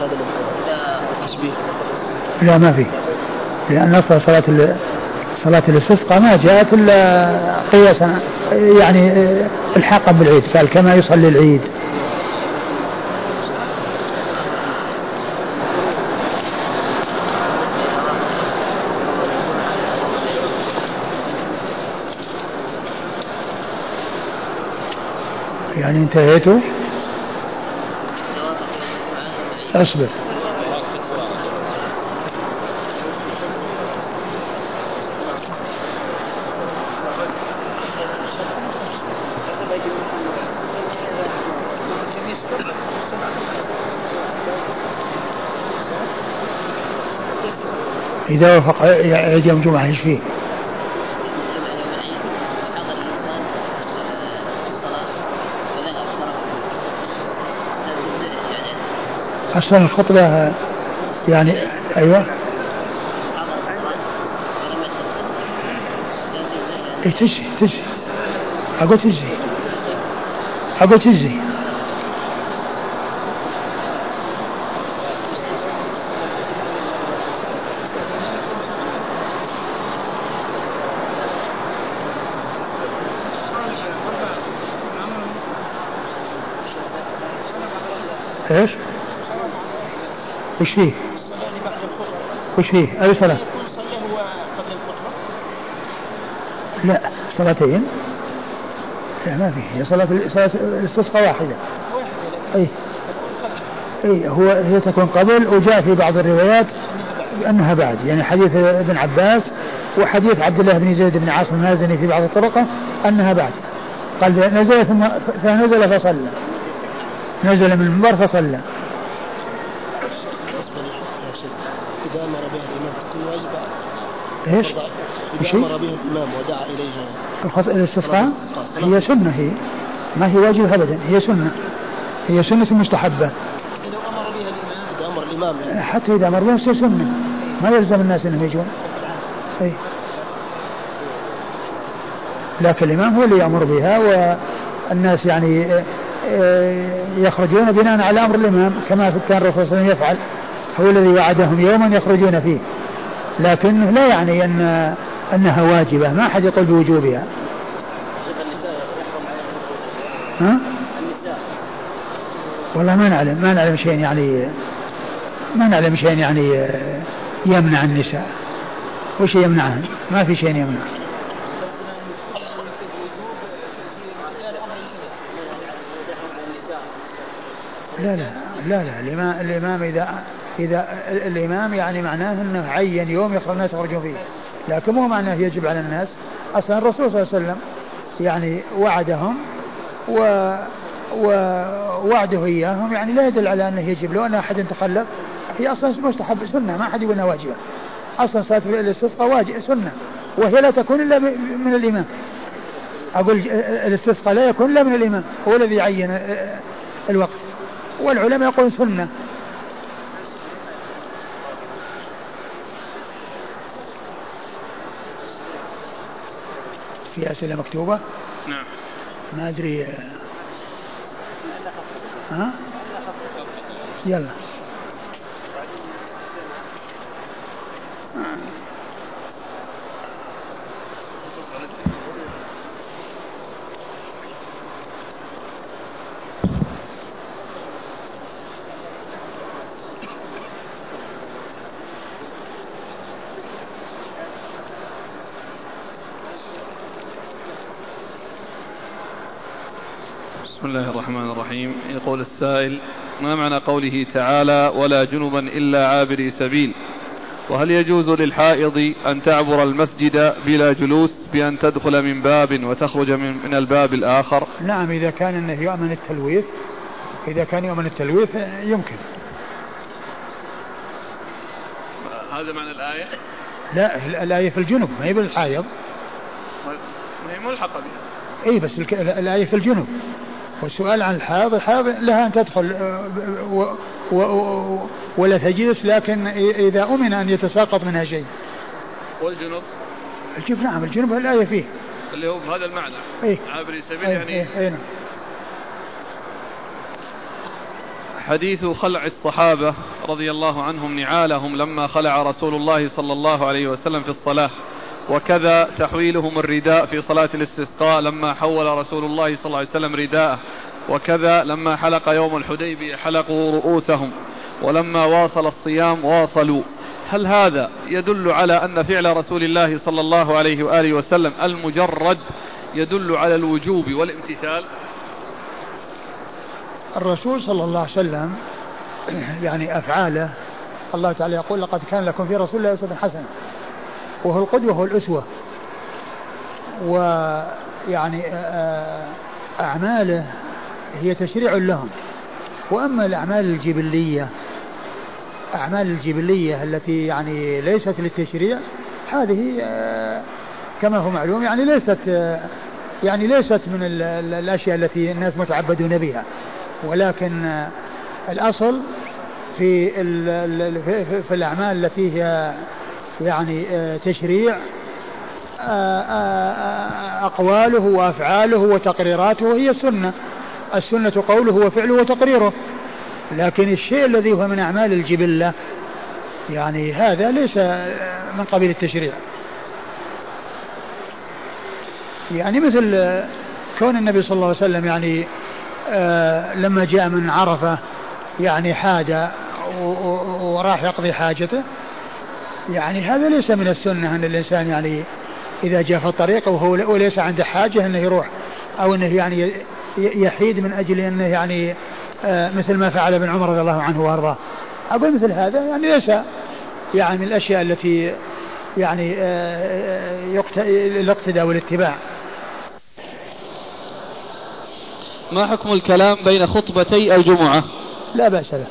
هذا التشبيه لا. ما في. لأن أصل صلاة صلاة الاستسقاء ما جاءت إلا قياسا يعني الحاقا بالعيد. قال كما يصلي العيد. يعني انتهيتوا؟ أصبر إذا وافق يوم الجمعة إيش فيه؟ أصلا الخطبة يعني أيوة. إيه تجي تجي. أقول تجي. أقول تجي إيش؟ وش فيه؟ وش فيه؟ أي صلاة؟ لا صلاتين. لا ما فيه هي صلاة صلاة الاستسقاء واحدة. أي. أي هو هي تكون قبل وجاء في بعض الروايات أنها بعد. يعني حديث ابن عباس وحديث عبد الله بن زيد بن عاصم المازني في بعض الطرق أنها بعد. قال نزل ثم فنزل فصلى. نزل من المنبر فصلى إذا أمر بها الإمام. تكون واجبة إيش؟ إذا أمر بها الإمام ودعا إليها. الاستسقاء؟ هي سنة هي. ما هي واجبة أبدا هي سنة. هي سنة مستحبة. إذا أمر بها الإمام. إذا أمر الإمام يعني. حتى إذا أمر بها سنة. ما يلزم الناس أنهم يجون. أي. لكن الإمام هو اللي يأمر بها والناس يعني آه، يخرجون بناء على أمر الإمام كما كان الرسول صلى الله عليه وسلم يفعل. هو الذي وعدهم يوما يخرجون فيه. لكنه لا يعني أن أنها واجبة ما أحد يقول بوجوبها. ها؟ والله ما نعلم ما نعلم شيء يعني ما نعلم شيء يعني يمنع النساء. وش يمنعهن ما في شيء يمنع. لا لا لا لا الإمام, إذا إذا الإمام يعني معناه أنه عين يوم يخرج الناس يخرجون فيه. لكن مو معناه يجب على الناس أصلا الرسول صلى الله عليه وسلم يعني وعدهم و ووعده إياهم يعني لا يدل على أنه يجب لو أن أحد تخلف هي أصلا مستحب سنة ما أحد يقول أنها واجبة. أصلا صلاة الاستسقاء واجب سنة وهي لا تكون إلا من الإمام. أقول الاستسقاء لا يكون إلا من الإمام هو الذي يعين الوقت. والعلماء يقولون سنة. في أسئلة مكتوبة؟ نعم. ما أدري. ها؟ يلا بسم الله الرحمن يقول السائل ما معنى قوله تعالى ولا جنبا إلا عابري سبيل وهل يجوز للحائض أن تعبر المسجد بلا جلوس بأن تدخل من باب وتخرج من, من الباب الآخر؟ نعم إذا كان أنه يؤمن التلويث إذا كان يؤمن التلويث يمكن. هذا معنى الآية؟ لا الآية في الجنب ما هي بالحائض. ما هي ملحقة بها. إي بس الآية في الجنب والسؤال عن الحائض الحائض لها أن تدخل آه، و و و ولا تجلس لكن إذا أمن أن يتساقط منها شيء. والجنب الجنب نعم الجنب الآية فيه اللي هو بهذا المعنى. إيه؟ عابري سبيل أي يعني. أي أي نعم. حديث خلع الصحابة رضي الله عنهم نعالهم لما خلع رسول الله صلى الله عليه وسلم في الصلاة. وكذا تحويلهم الرداء في صلاة الاستسقاء لما حول رسول الله صلى الله عليه وسلم رداءه. وكذا لما حلق يوم الحديبية حلقوا رؤوسهم. ولما واصل الصيام واصلوا. هل هذا يدل على أن فعل رسول الله صلى الله عليه وآله وسلم المجرد يدل على الوجوب والامتثال؟ الرسول صلى الله عليه وسلم يعني أفعاله الله تعالى يقول لقد كان لكم في رسول الله أسوة حسنة. وهو القدوة والأسوة ويعني أعماله هي تشريع لهم. وأما الأعمال الجبلية أعمال الجبلية التي يعني ليست للتشريع هذه كما هو معلوم يعني ليست يعني ليست من الأشياء التي الناس متعبدون بها. ولكن الأصل في في الأعمال التي هي يعني تشريع أقواله وأفعاله وتقريراته هي السنة السنة قوله وفعله وتقريره. لكن الشيء الذي هو من أعمال الجبلة يعني هذا ليس من قبيل التشريع. يعني مثل كون النبي صلى الله عليه وسلم يعني آه لما جاء من عرفة يعني حاد وراح يقضي حاجته يعني هذا ليس من السنة أن الإنسان يعني إذا جاء في الطريق وهو وليس عنده حاجة أنه يروح أو أنه يعني يحيد من أجل أنه يعني آه مثل ما فعل ابن عمر رضي الله عنه وأرضاه. أقول مثل هذا يعني ليس يعني من الأشياء التي يعني آه الاقتداء والاتباع. ما حكم الكلام بين خطبتي الجمعة؟ لا بأس به.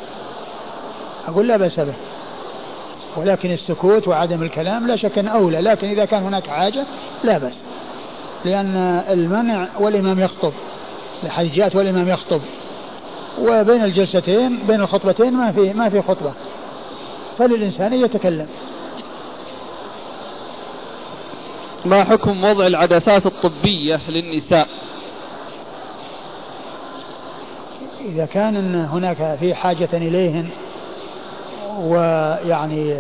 أقول لا بأس به. ولكن السكوت وعدم الكلام لا شك أن أولى لكن إذا كان هناك حاجة لا بأس. لأن المنع والإمام يخطب. جاءت والإمام يخطب. وبين الجلستين بين الخطبتين ما في ما في خطبة. فللإنسان يتكلم. ما حكم وضع العدسات الطبية للنساء؟ إذا كان هناك في حاجة إليهن ويعني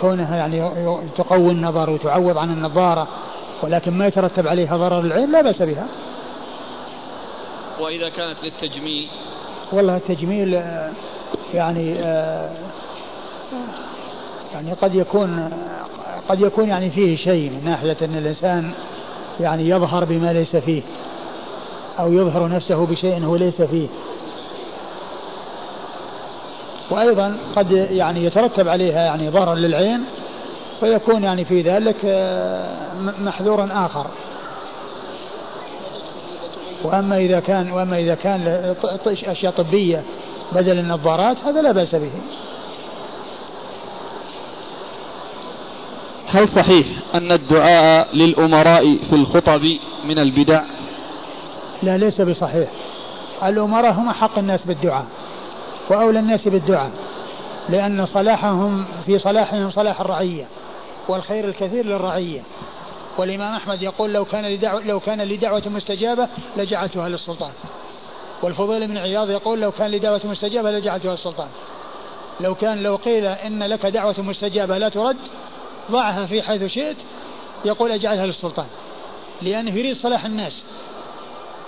كونها يعني تقوي النظر وتعوض عن النظارة ولكن ما يترتب عليها ضرر العين لا بأس بها. وإذا كانت للتجميل؟ والله التجميل يعني يعني قد يكون قد يكون يعني فيه شيء من ناحية أن الإنسان يعني يظهر بما ليس فيه أو يظهر نفسه بشيء هو ليس فيه. وأيضا قد يعني يترتب عليها يعني ضرر للعين فيكون يعني في ذلك محذور آخر. وأما إذا كان وأما إذا كان أشياء طبية بدل النظارات هذا لا بأس به. هل صحيح أن الدعاء للأمراء في الخطب من البدع؟ لا ليس بصحيح. الأمراء هم حق الناس بالدعاء. وأولى الناس بالدعاء لأن صلاحهم في صلاحهم صلاح الرعية والخير الكثير للرعية. والإمام أحمد يقول لو كان لدعوة لو كان لدعوة مستجابة لجعلتها للسلطان. والفضيل بن عياض يقول لو كان لدعوة مستجابة لجعلتها للسلطان. لو كان لو قيل إن لك دعوة مستجابة لا ترد ضعها في حيث شئت يقول أجعلها للسلطان. لأنه يريد صلاح الناس.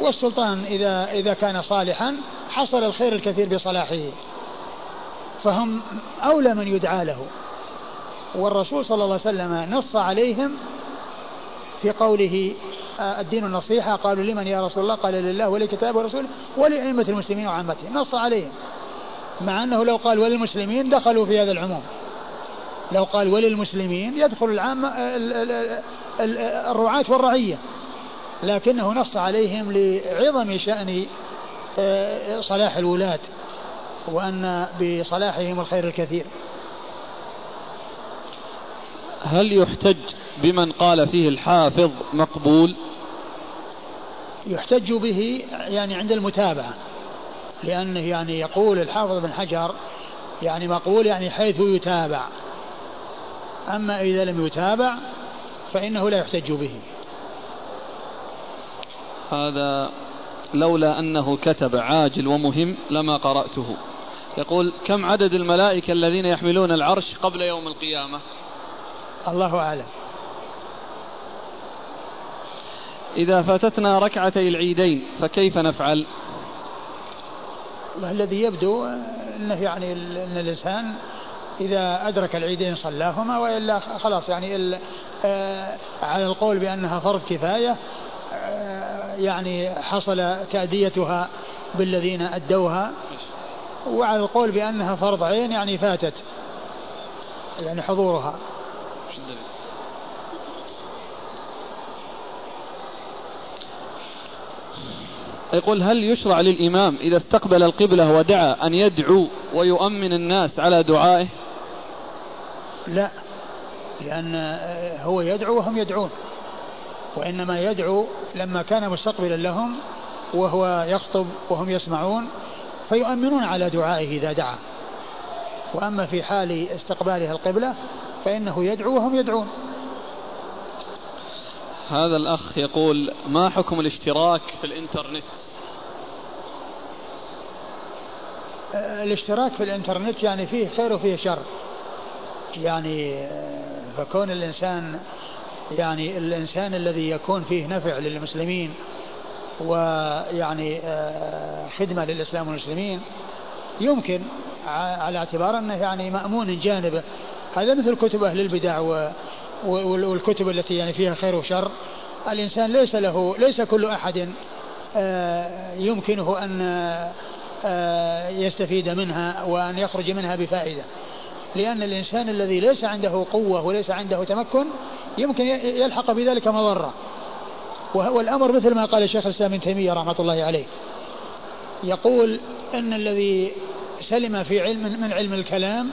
والسلطان إذا إذا كان صالحا حصل الخير الكثير بصلاحه. فهم أولى من يدعى له. والرسول صلى الله عليه وسلم نص عليهم في قوله الدين النصيحة قالوا لمن يا رسول الله؟ قال لله ولكتابه ورسوله ولأئمة المسلمين وعامتهم. نص عليهم. مع أنه لو قال وللمسلمين دخلوا في هذا العموم. لو قال وللمسلمين يدخل العامة الرعاة والرعية. لكنه نص عليهم لعظم شأن صلاح الولاة وأن بصلاحهم الخير الكثير. هل يحتج بمن قال فيه الحافظ مقبول؟ يحتج به يعني عند المتابعة لأنه يعني يقول الحافظ بن حجر يعني مقبول يعني حيث يتابع. أما إذا لم يتابع فإنه لا يحتج به. هذا لولا أنه كتب عاجل ومهم لما قرأته. يقول كم عدد الملائكة الذين يحملون العرش قبل يوم القيامة؟ الله أعلم. إذا فاتتنا ركعتي العيدين فكيف نفعل؟ الذي يبدو أنه يعني أن الإنسان إذا أدرك العيدين صلاهما وإلا خلاص يعني آه، على القول بأنها فرض كفاية يعني حصل تأديتها بالذين أدوها وعلى القول بأنها فرض عين يعني فاتت يعني حضورها. يقول هل يشرع للإمام إذا استقبل القبلة ودعا أن يدعو ويؤمن الناس على دعائه؟ لا لأن هو يدعو وهم يدعون. وإنما يدعو لما كان مستقبلا لهم وهو يخطب وهم يسمعون فيؤمنون على دعائه إذا دعا. وأما في حال استقباله القبلة فإنه يدعو وهم يدعون. هذا الأخ يقول ما حكم الاشتراك في الإنترنت؟ الاشتراك في الإنترنت يعني فيه خير وفيه شر. يعني فكون الإنسان يعني الإنسان الذي يكون فيه نفع للمسلمين ويعني آه، خدمة للإسلام والمسلمين يمكن على اعتبار أنه يعني مأمون جانبه هذا مثل كتب أهل البدع والكتب التي يعني فيها خير وشر. الإنسان ليس له ليس كل أحد آه، يمكنه أن آه، يستفيد منها وأن يخرج منها بفائدة. لأن الإنسان الذي ليس عنده قوة وليس عنده تمكن يمكن يلحق بذلك مضرة. والأمر مثل ما قال الشيخ الإسلام ابن تيمية رحمة الله عليه. يقول أن الذي سلم في علم من علم الكلام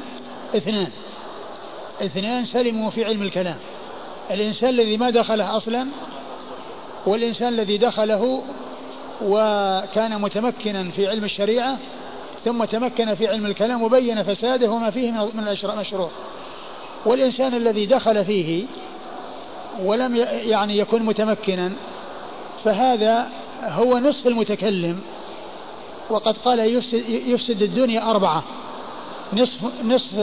اثنان. اثنان سلموا في علم الكلام. الإنسان الذي ما دخله أصلا والإنسان الذي دخله وكان متمكنا في علم الشريعة ثم تمكن في علم الكلام وبين فساده وما فيه من المشروع والإنسان الذي دخل فيه ولم يعني يكون متمكنا. فهذا هو نصف المتكلم. وقد قال يفسد, يفسد الدنيا أربعة. نصف, نصف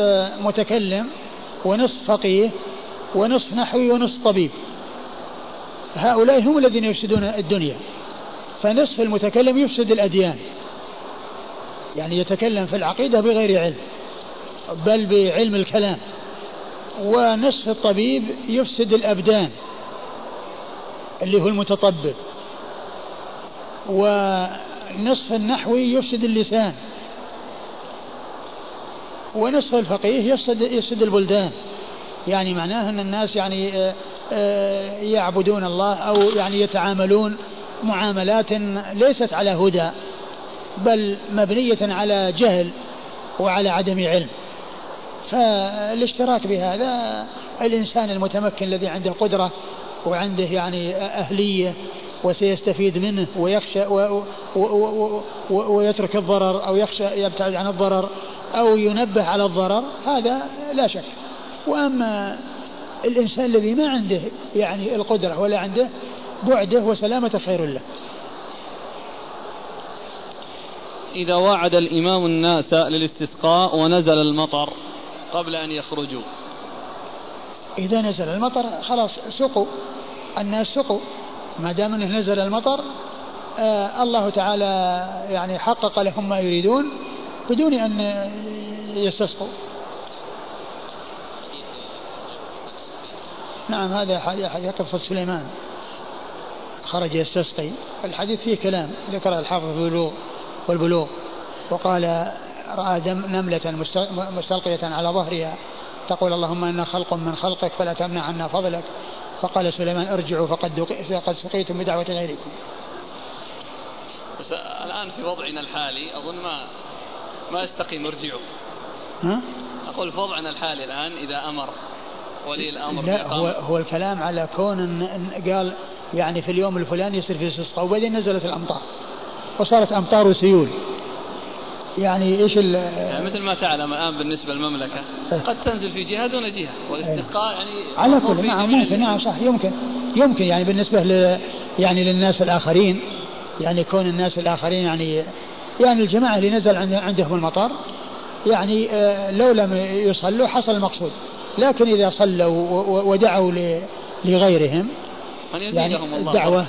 متكلم ونصف فقيه ونصف نحوي ونصف طبيب. هؤلاء هم الذين يفسدون الدنيا. فنصف المتكلم يفسد الأديان. يعني يتكلم في العقيدة بغير علم بل بعلم الكلام. ونصف الطبيب يفسد الأبدان اللي هو المتطبب. ونصف النحوي يفسد اللسان. ونصف الفقيه يفسد يفسد البلدان. يعني معناه أن الناس يعني آه، آه، يعبدون الله أو يعني يتعاملون معاملات ليست على هدى بل مبنية على جهل وعلى عدم علم. فالاشتراك بهذا الإنسان المتمكن الذي عنده قدرة وعنده يعني أهلية وسيستفيد منه ويخشى و و و و ويترك الضرر أو يخشى يبتعد عن الضرر أو ينبه على الضرر هذا لا شك. وأما الإنسان الذي ما عنده يعني القدرة ولا عنده بعده وسلامة خير له. إذا وعد الإمام الناس للاستسقاء ونزل المطر. قبل أن يخرجوا. إذا نزل المطر خلاص سقوا. الناس سقوا. ما دام أنه نزل المطر آه الله تعالى يعني حقق لهم ما يريدون بدون أن يستسقوا. نعم هذا حديث قصة سليمان. خرج يستسقي. الحديث فيه كلام. ذكر الحافظ في البلوغ والبلوغ. وقال رأى دم نملة مستلقية على ظهرها. تقول اللهم إنا خلق من خلقك فلا تمنع عنا فضلك. فقال سليمان ارجعوا فقد فقد سقيتم بدعوة غيركم. بس الآن في وضعنا الحالي أظن ما ما يستقيم ارجعوا. ها؟ أقول في وضعنا الحالي الآن إذا أمر ولي الأمر لا هو, هو الكلام على كون قال يعني في اليوم الفلاني يصير في استسقاء وبعدين نزلت الأمطار. وصارت أمطار وسيول. يعني إيش يعني مثل ما تعلم الآن بالنسبة للمملكة. قد تنزل في جهة دون جهة والاستسقاء يعني على كل نعم ممكن نعم صح يمكن يمكن يعني بالنسبة ل يعني للناس الآخرين يعني كون الناس الآخرين يعني يعني الجماعة اللي نزل عندهم المطر يعني آه، لو لم يصلوا حصل المقصود لكن إذا صلوا ودعوا لغيرهم يعني الله. الدعوة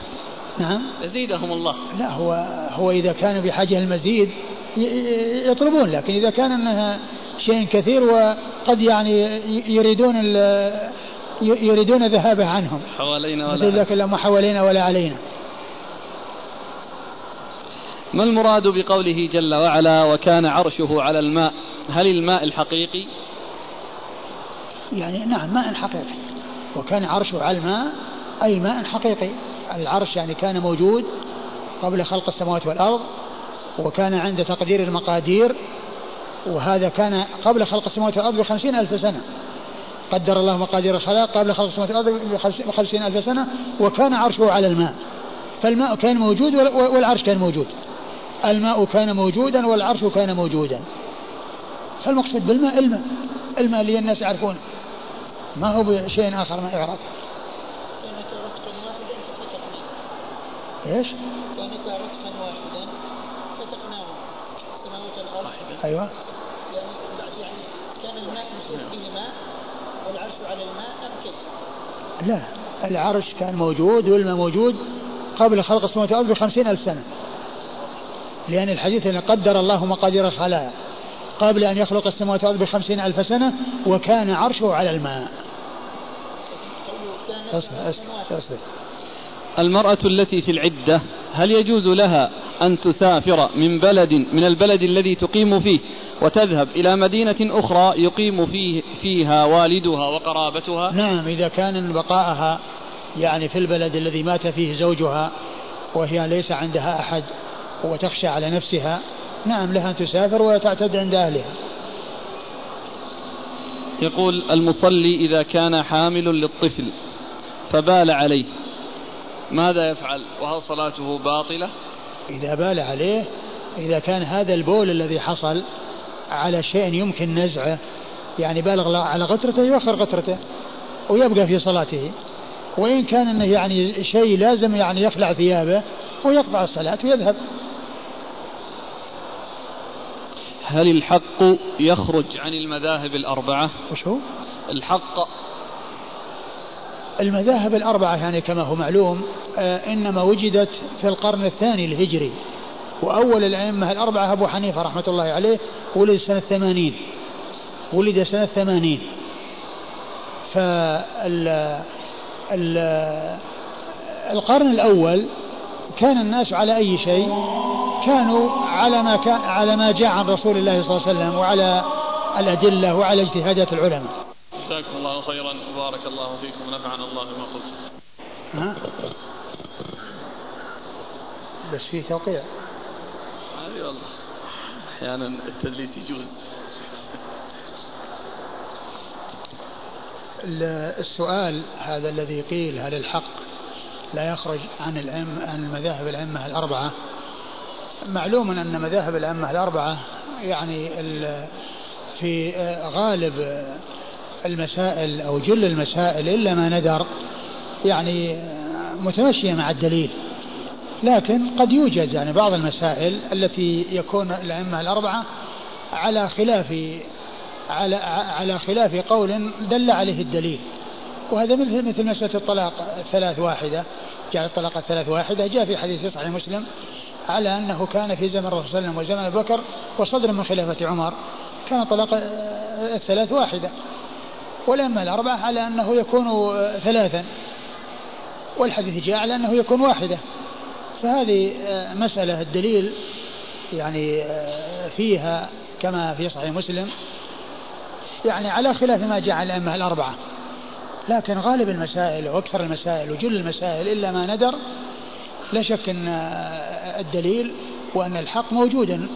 نعم. يزيدهم الله. لا هو هو إذا كانوا بحاجة المزيد يطلبون لكن إذا كان أنها شيء كثير وقد يعني يريدون يريدون ذهابه عنهم. حوالينا ولا لكن لا حوالينا ولا علينا. ما المراد بقوله جل وعلا وكان عرشه على الماء؟ هل الماء الحقيقي؟ يعني نعم ماء حقيقي. وكان عرشه على الماء أي ماء حقيقي. العرش يعني كان موجود قبل خلق السماوات والأرض. وكان عند تقدير المقادير وهذا كان قبل خلق السماوات والأرض بخمسين ألف سنة. قدر الله مقادير الخلق قبل خلق السماوات والأرض بخمسين ألف سنة وكان عرشه على الماء. فالماء كان موجود والعرش كان موجود. الماء كان موجودا والعرش كان موجودا. فالمقصود بالماء الماء الماء اللي الناس يعرفونه ما هو بشيء آخر ما يعرف إيش؟ كانتا أيوه. يعني كان الماء به ماء والعرش على الماء؟ لا العرش كان موجود والماء موجود قبل خلق السماوات والأرض بخمسين ألف سنة. لأن الحديث أن قدر الله مقادير الخلايا قبل أن يخلق السماوات والأرض بخمسين ألف سنة وكان عرشه على الماء. أصبر أصبر. المرأة التي في العدة هل يجوز لها أن تسافر من بلد من البلد الذي تقيم فيه وتذهب إلى مدينة أخرى يقيم فيه فيها والدها وقرابتها؟ نعم إذا كان بقاءها يعني في البلد الذي مات فيه زوجها وهي ليس عندها أحد وتخشى على نفسها نعم لها أن تسافر وتعتد عند أهلها. يقول المصلي إذا كان حامل للطفل فبال عليه. ماذا يفعل؟ وهل صلاته باطلة؟ إذا بال عليه إذا كان هذا البول الذي حصل على شيء يمكن نزعه يعني بالغ على غترته يؤخر غترته ويبقى في صلاته. وإن كان أنه يعني شيء لازم يعني يخلع ثيابه ويقطع الصلاة ويذهب. هل الحق يخرج عن المذاهب الأربعة؟ وش هو؟ الحق المذاهب الأربعة يعني كما هو معلوم آه إنما وجدت في القرن الثاني الهجري وأول الأئمة الأربعة أبو حنيفة رحمة الله عليه ولد سنة ثمانين ولد سنة ثمانين القرن الأول كان الناس على أي شيء كانوا على ما كان على ما جاء عن رسول الله صلى الله عليه وسلم وعلى الأدلة وعلى اجتهادات العلماء. جزاكم الله خيرا وبارك الله فيكم ونفعنا الله بما قلت. ها؟ بس في توقيع. أي والله أحيانا التدليس يجوز. السؤال هذا الذي قيل هل الحق لا يخرج عن الأئمة عن المذاهب الأئمة الأربعة معلوم أن مذاهب الأئمة الأربعة يعني في غالب المسائل أو جل المسائل إلا ما ندر يعني متمشية مع الدليل. لكن قد يوجد يعني بعض المسائل التي يكون الأئمة الأربعة على خلاف على على خلاف قول دل عليه الدليل. وهذا مثل مثل مسألة الطلاق الثلاث واحدة جاء الطلاق الثلاث واحدة جاء في حديث صحيح مسلم على أنه كان في زمن الرسول صلى الله عليه وسلم وزمن أبي بكر وصدر من خلافة عمر كان طلاق الثلاث واحدة. والأئمة الأربعة على أنه يكون ثلاثا. والحديث جاء على أنه يكون واحدة. فهذه مسألة الدليل يعني فيها كما في صحيح مسلم. يعني على خلاف ما جاء عن الأئمة الأربعة. لكن غالب المسائل وأكثر المسائل وجل المسائل إلا ما ندر لا شك أن الدليل وأن الحق موجودا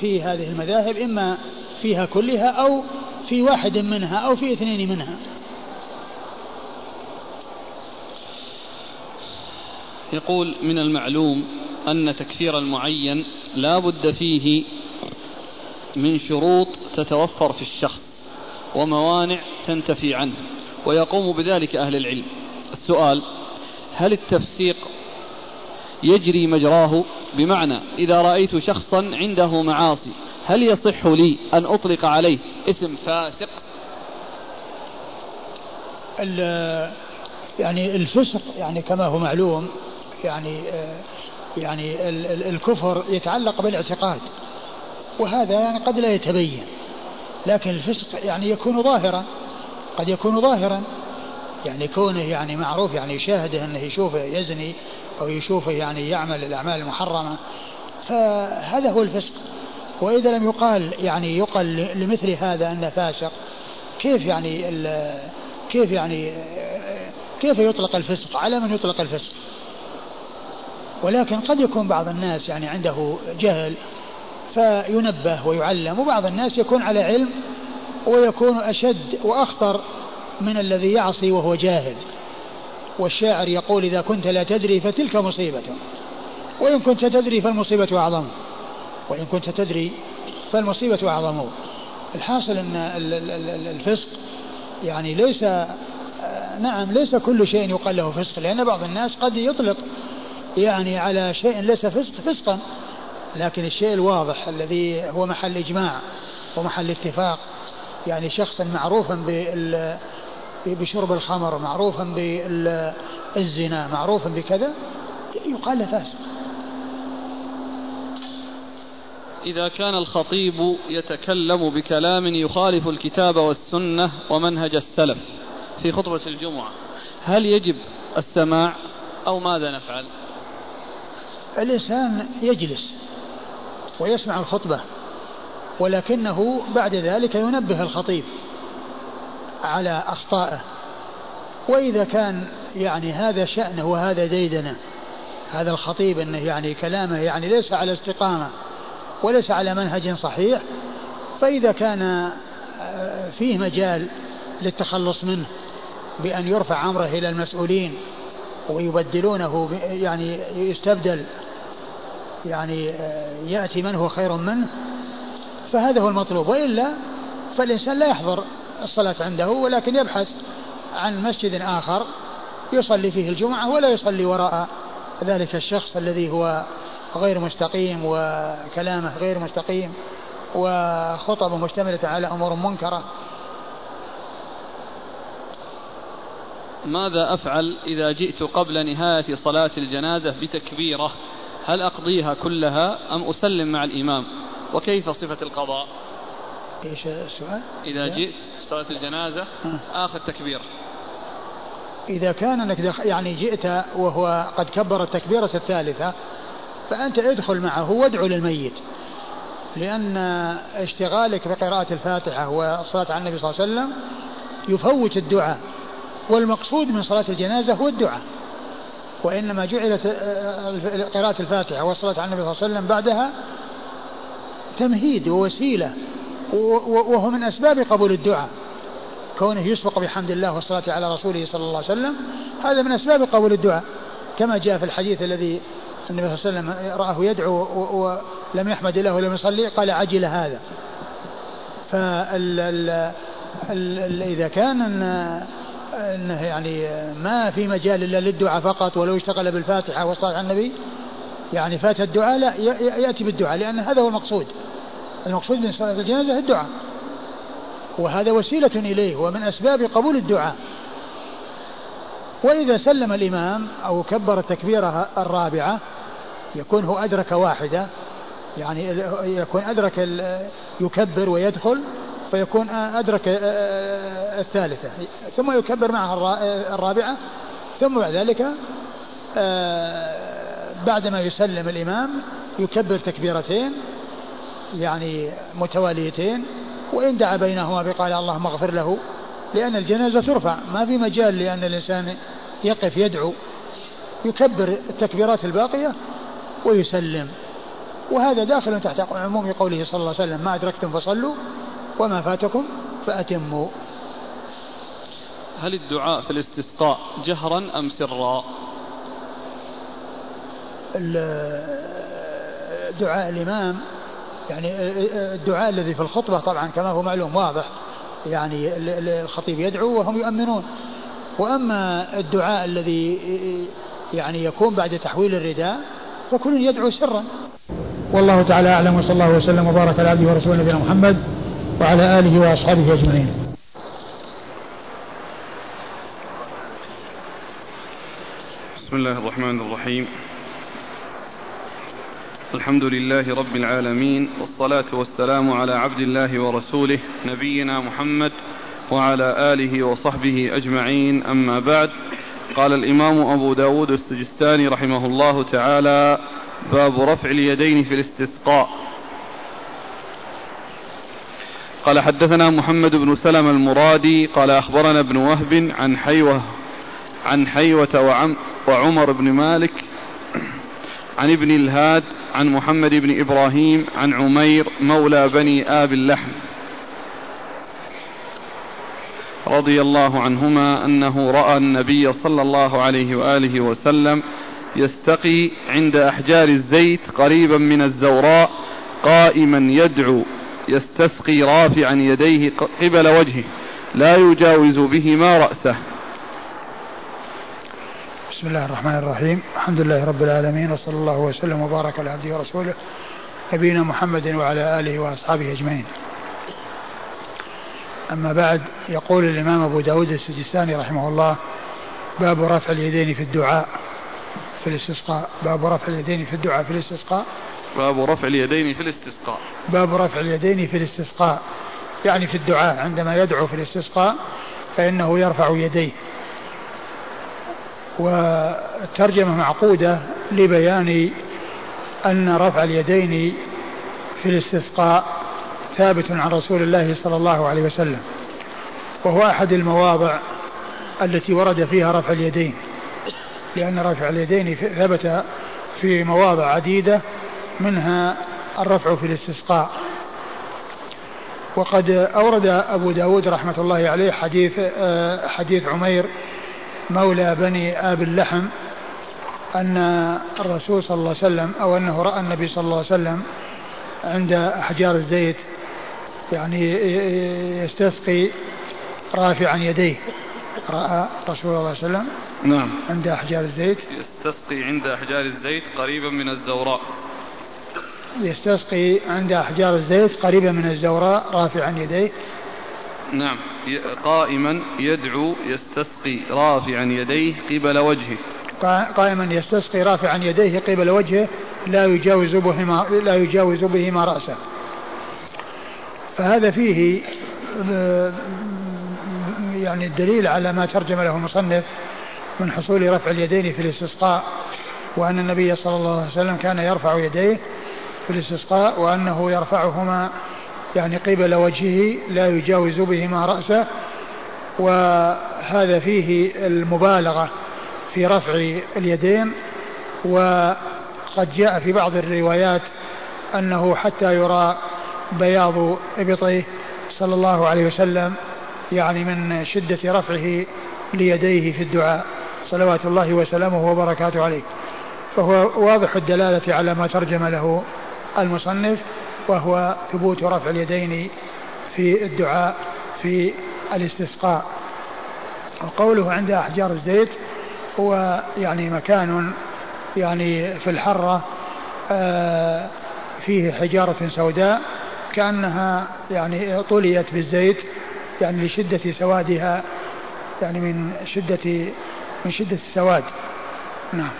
في هذه المذاهب إما فيها كلها أو في واحد منها أو في اثنين منها. يقول من المعلوم أن تكفير المعين لا بد فيه من شروط تتوفر في الشخص وموانع تنتفي عنه ويقوم بذلك أهل العلم. السؤال هل التفسيق يجري مجراه؟ بمعنى إذا رأيت شخصا عنده معاصي هل يصح لي أن أطلق عليه اسم فاسق؟ يعني الفسق يعني كما هو معلوم يعني يعني الكفر يتعلق بالاعتقاد وهذا يعني قد لا يتبين لكن الفسق يعني يكون ظاهرا قد يكون ظاهرا يعني كونه يعني معروف يعني يشاهده إنه يشوفه يزني أو يشوفه يعني يعمل الأعمال المحرمة فهذا هو الفسق. وإذا لم يقال يعني يقال لمثل هذا أنه فاسق كيف يعني كيف يعني كيف يطلق الفسق؟ على من يطلق الفسق؟ ولكن قد يكون بعض الناس يعني عنده جهل فينبه ويعلم وبعض الناس يكون على علم ويكون أشد وأخطر من الذي يعصي وهو جاهل. والشاعر يقول إذا كنت لا تدري فتلك مصيبة وإن كنت تدري فالمصيبة أعظم. وإن كنت تدري فالمصيبة أعظم. الحاصل أن الفسق يعني ليس نعم ليس كل شيء يقال له فسق لأن بعض الناس قد يطلق يعني على شيء ليس فسق فسقا لكن الشيء الواضح الذي هو محل إجماع ومحل اتفاق يعني شخص معروفا بال بشرب الخمر معروفا بالزنا معروفا بكذا يقال له فاسق. إذا كان الخطيب يتكلم بكلام يخالف الكتاب والسنة ومنهج السلف في خطبة الجمعة هل يجب السماع أو ماذا نفعل؟ الإنسان يجلس ويسمع الخطبة ولكنه بعد ذلك ينبه الخطيب على أخطائه. وإذا كان يعني هذا شأنه وهذا ديدنه هذا الخطيب أنه يعني كلامه يعني ليس على استقامة وليس على منهج صحيح فإذا كان آه، فيه مجال للتخلص منه بأن يرفع أمره إلى المسؤولين ويبدلونه يعني يستبدل يعني آه، يأتي من هو خير منه فهذا هو المطلوب. وإلا فالإنسان لا يحضر الصلاة عنده ولكن يبحث عن مسجد آخر يصلي فيه الجمعة ولا يصلي وراء ذلك الشخص الذي هو غير مستقيم وكلامه غير مستقيم وخطبه مشتملة على أمور منكرة. ماذا أفعل إذا جئت قبل نهاية صلاة الجنازة بتكبيرة؟ هل أقضيها كلها أم أسلم مع الإمام؟ وكيف صفة القضاء؟ إيش السؤال؟ إذا جئت صلاة الجنازة آخر تكبير. إذا كان أنك يعني جئت وهو قد كبر التكبيرة الثالثة فأنت ادخل معه وادعو للميت. لأن اشتغالك بقراءة الفاتحة والصلاة على النبي صلى الله عليه وسلم يفوت الدعاء والمقصود من صلاة الجنازة هو الدعاء. وإنما جعلت قراءة الفاتحة والصلاة على النبي صلى الله عليه وسلم بعدها تمهيد ووسيلة وهو من أسباب قبول الدعاء. كونه يسبق بحمد الله والصلاة على رسوله صلى الله عليه وسلم هذا من أسباب قبول الدعاء. كما جاء في الحديث الذي النبي صلى الله عليه وسلم رآه يدعو ولم يحمد الله ولم يصلي قال عجل هذا. فإذا كان إنه يعني ما في مجال إلا للدعاء فقط ولو اشتغل بالفاتحة والصلاه على النبي يعني فات الدعاء لا يأتي بالدعاء لأن هذا هو المقصود. المقصود من صلاة الجنازة الدعاء. وهذا وسيلة إليه ومن أسباب قبول الدعاء. وإذا سلم الإمام أو كبر التكبيره الرابعة يكون هو أدرك واحدة يعني يكون أدرك يكبر ويدخل فيكون أدرك الثالثة. ثم يكبر معها الرابعة ثم بعد ذلك آه، بعدما يسلم الإمام يكبر تكبيرتين يعني متواليتين وإن دعا بينهما بقال اللهم اغفر له لأن الجنازة ترفع. ما في مجال لأن الإنسان يقف يدعو. يكبر التكبيرات الباقية ويسلم. وهذا داخل تحت عموم قوله صلى الله عليه وسلم ما أدركتم فصلوا وما فاتكم فأتموا. هل الدعاء في الاستسقاء جهرا أم سرا؟ دعاء الإمام يعني الدعاء الذي في الخطبة طبعا كما هو معلوم واضح يعني الخطيب يدعو وهم يؤمنون. وأما الدعاء الذي يعني يكون بعد تحويل الرداء فكل يدعو سرا والله تعالى أعلم وصلى الله وسلم وبارك على عبده ورسوله نبينا محمد وعلى آله وأصحابه أجمعين. بسم الله الرحمن الرحيم. الحمد لله رب العالمين والصلاة والسلام على عبد الله ورسوله نبينا محمد وعلى آله وصحبه أجمعين. أما بعد قال الإمام أبو داود السجستاني رحمه الله تعالى باب رفع اليدين في الاستسقاء. قال حدثنا محمد بن سلم المرادي قال أخبرنا ابن وهب عن حيوة عن حيوة وعم وعمر بن مالك عن ابن الهاد عن محمد بن إبراهيم عن عمير مولى بني آب اللحم. رضي الله عنهما أنه رأى النبي صلى الله عليه وآله وسلم يستقي عند أحجار الزيت قريبا من الزوراء قائما يدعو يستسقي رافعا يديه قبل وجهه لا يجاوز بهما رأسه. بسم الله الرحمن الرحيم. الحمد لله رب العالمين وصلى الله وسلم وبارك على عبده ورسوله نبينا محمد وعلى آله وأصحابه أجمعين. أما بعد يقول الإمام أبو داود السجستاني رحمه الله باب رفع اليدين في الدعاء. في الاستسقاء. باب رفع اليدين في الدعاء في الاستسقاء. باب رفع اليدين في الاستسقاء. باب رفع اليدين في الاستسقاء. يعني في الدعاء عندما يدعو في الاستسقاء فإنه يرفع يديه. والترجمة معقودة لبيان أن رفع اليدين في الاستسقاء ثابت عن رسول الله صلى الله عليه وسلم وهو أحد المواضع التي ورد فيها رفع اليدين لأن رفع اليدين ثبت في مواضع عديدة منها الرفع في الاستسقاء. وقد أورد أبو داود رحمة الله عليه حديث آه، حديث عمير مولى بني آب اللحم أن الرسول صلى الله عليه وسلم أو أنه رأى النبي صلى الله عليه وسلم عند أحجار الزيت يعني يستسقي رافعا يديه. رأى رسول الله صلى الله عليه وسلم نعم. عند أحجار الزيت. يستسقي عند أحجار الزيت قريبا من الزوراء. يستسقي عند أحجار الزيت قريبا من الزوراء رافعا يديه. نعم. قائما يدعو يستسقي رافعا يديه قبل وجهه. قائما يستسقي رافعا يديه قبل وجهه لا يجاوز بهما لا يجاوز بهما رأسه. فهذا فيه يعني الدليل على ما ترجم له المصنف من حصول رفع اليدين في الاستسقاء وأن النبي صلى الله عليه وسلم كان يرفع يديه في الاستسقاء وأنه يرفعهما يعني قبل وجهه لا يجاوز بهما رأسه وهذا فيه المبالغة في رفع اليدين وقد جاء في بعض الروايات أنه حتى يرى بياض إبطيه صلى الله عليه وسلم يعني من شدة رفعه ليديه في الدعاء. صلوات الله وسلامه وبركاته عليه. فهو واضح الدلالة على ما ترجم له المصنف وهو ثبوت رفع اليدين في الدعاء في الاستسقاء. وقوله عند أحجار الزيت هو يعني مكان يعني في الحرة آه، فيه حجارة سوداء كأنها يعني طليت بالزيت يعني لشدة سوادها يعني من شدة من شدة السواد. نعم.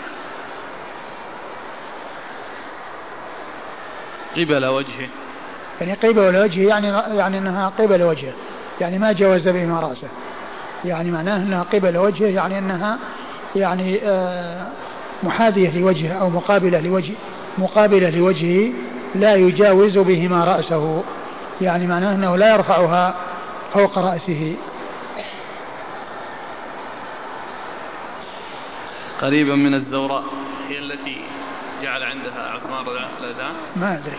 قبل وجهه. يعني قبل وجهه يعني يعني أنها قبل وجهه يعني ما جاوز بهما رأسه. يعني معناه أنها قبل وجهه يعني أنها يعني آه محاذية لوجهه أو مقابلة لوجه مقابلة لوجهه لا يجاوز بهما رأسه يعني معناه أنه لا يرفعها فوق رأسه. قريبا من الزوراء هي التي جعل عندها عثمان الأذان ما أدري.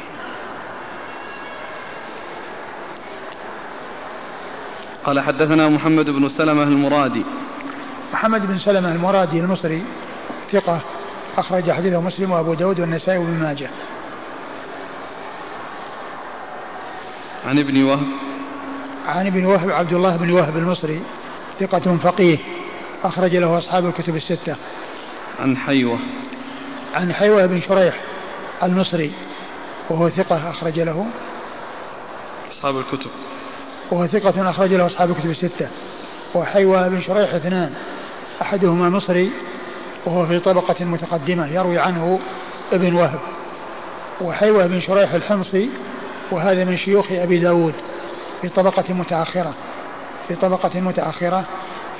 قال حدثنا محمد بن سلمة المرادي. محمد بن سلمة المرادي المصري ثقة أخرج حديثه مسلم وأبو داود والنسائي وابن ماجه. عن ابن وهب. عن ابن وهب عبد الله بن وهب المصري ثقة فقيه أخرج له أصحاب الكتب الستة. عن حيوة. عن حيوة بن شريح المصري وهو ثقة أخرج له. أصحاب الكتب. وهو ثقة أخرج له أصحاب الكتب الستة. وحيوة بن شريح اثنان أحدهما مصري وهو في طبقة متقدمة يروي عنه ابن وهب. وحيوة بن شريح الحمصي وهذا من شيوخ أبي داود في طبقة متأخرة في طبقة متأخرة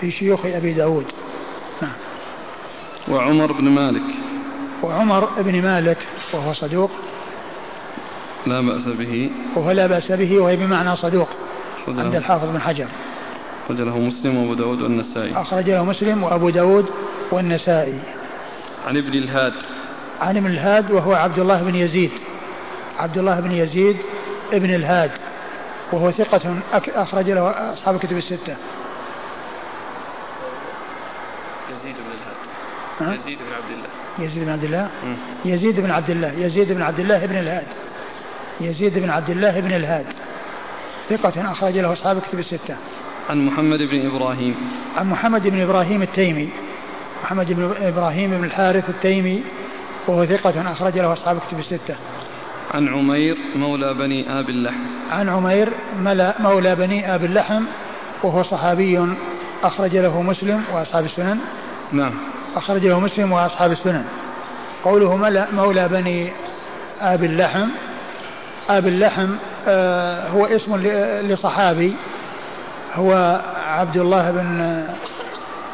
في شيوخ أبي داود. نعم. وعمر بن مالك. وعمر بن مالك وهو صدوق. لا بأس به. وهو لا بأس به وهي بمعنى صدوق عند الحافظ بن حجر. أخرج له مسلم وأبو داود والنسائي. أخرج له مسلم وأبو داود والنسائي. عن ابن الهاد. عن ابن الهاد وهو عبد الله بن يزيد. عبد الله بن يزيد ابن الهاد وهو ثقة أخرج له أصحاب الكتب الستة. يزيد بن الهاد. ها؟ يزيد بن عبد الله. يزيد بن عبد الله. يزيد بن عبد الله يزيد بن عبد الله بن الهاد. يزيد بن عبد الله بن الهاد. ثقة أخرج له أصحاب الكتب الستة. عن محمد بن إبراهيم. عن محمد بن إبراهيم التيمي. محمد بن إبراهيم بن الحارث التيمي وهو ثقة أخرج له أصحاب الكتب الستة. عن عمير مولى بني آب اللحم. عن عمير ملا مولى بني آب اللحم وهو صحابي أخرج له مسلم وأصحاب السنن. نعم. أخرج له مسلم وأصحاب السنن. قوله ملا مولى بني آب اللحم آب اللحم آه هو اسم لصحابي. هو عبد الله بن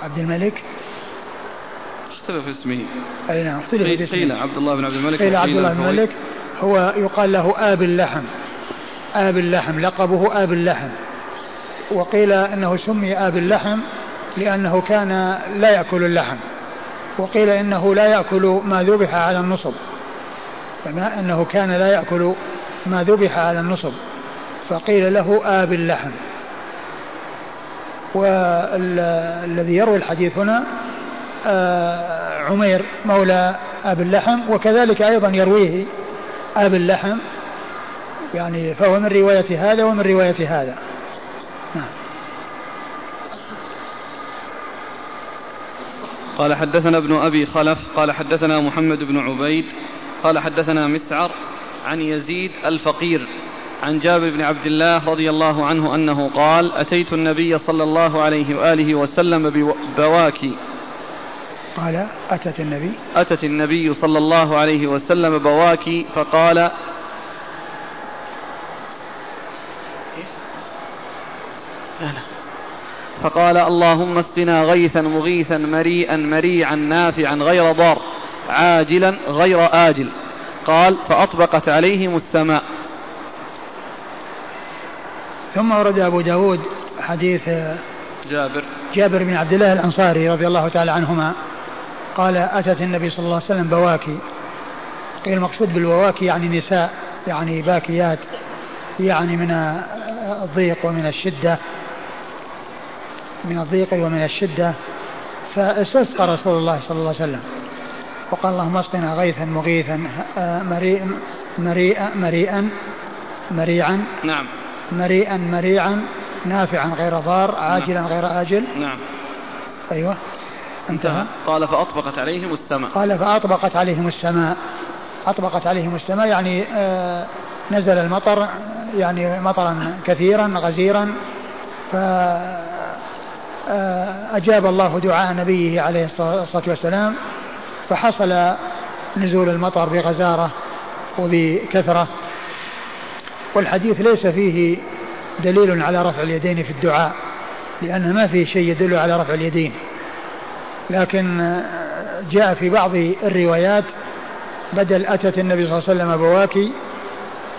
عبد الملك. اختلف اسمه. أي نعم اختلف قيل باسمه. قيل عبد الله بن عبد الملك قيل عبد الله بن مالك هو يقال له آب اللحم. آب اللحم لقبه آب اللحم. وقيل أنه سمي آب اللحم لأنه كان لا يأكل اللحم. وقيل إنه لا يأكل ما ذبح على النصب. فما أنه كان لا يأكل ما ذبح على النصب. فقيل له آب اللحم. والذي يروي الحديث هنا آه، عمير مولى أبي اللحم وكذلك أيضا يرويه أبي اللحم يعني فهو من رواية هذا ومن رواية هذا نعم. قال حدثنا ابن أبي خلف قال حدثنا محمد بن عبيد قال حدثنا مسعر عن يزيد الفقير عن جابر بن عبد الله رضي الله عنه أنه قال أتيت النبي صلى الله عليه وآله وسلم ببواكي قال أتت النبي. أتت النبي صلى الله عليه وسلم بواكي فقال فقال اللهم اسقنا غيثا مغيثا مريئا مريعا نافعا غير ضار عاجلا غير آجل. قال فأطبقت عليهم السماء. ثم ورد أبو داود حديث جابر. جابر بن عبد الله الأنصاري رضي الله تعالى عنهما قال أتت النبي صلى الله عليه وسلم بواكي. قيل المقصود بالبواكي يعني نساء يعني باكيات يعني من الضيق ومن الشدة. من الضيق ومن الشدة. فاستسقى رسول الله صلى الله عليه وسلم. وقال اللهم اسقنا غيثا مغيثا آه، مريئا مريئا مريئا مريعا. نعم. مريئا مريعا نافعا غير ضار عاجلا غير آجل. نعم. أيوه. انتهى. قال فأطبقت عليهم السماء. قال فأطبقت عليهم السماء. أطبقت عليهم السماء يعني آه نزل المطر يعني مطرا كثيرا غزيرا. ف آه، أجاب الله دعاء نبيه عليه الصلاة والسلام فحصل نزول المطر بغزارة وبكثرة. والحديث ليس فيه دليل على رفع اليدين في الدعاء لأن ما فيه شيء يدل على رفع اليدين. لكن جاء في بعض الروايات بدل أتت النبي صلى الله عليه وسلم بواكي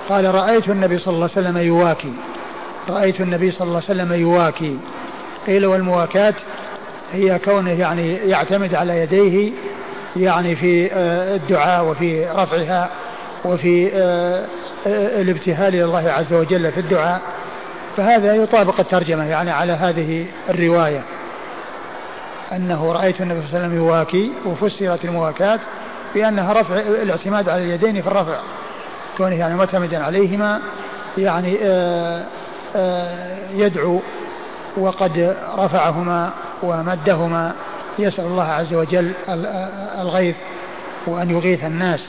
قال رأيت النبي صلى الله عليه وسلم يواكي. رأيت النبي صلى الله عليه وسلم يواكي. قيل والمواكاة هي كونه يعني يعتمد على يديه يعني في آه، الدعاء وفي رفعها وفي آه، آه، الابتهال إلى الله عز وجل في الدعاء. فهذا يطابق الترجمة يعني على هذه الرواية. أنه رأيت النبي صلى الله عليه وسلم يواكي وفسرت المواكاة بأنها رفع الاعتماد على اليدين في الرفع كونه يعني معتمدا عليهما يعني آه، آه، يدعو وقد رفعهما ومدهما. يسأل الله عز وجل الغيث وأن يغيث الناس.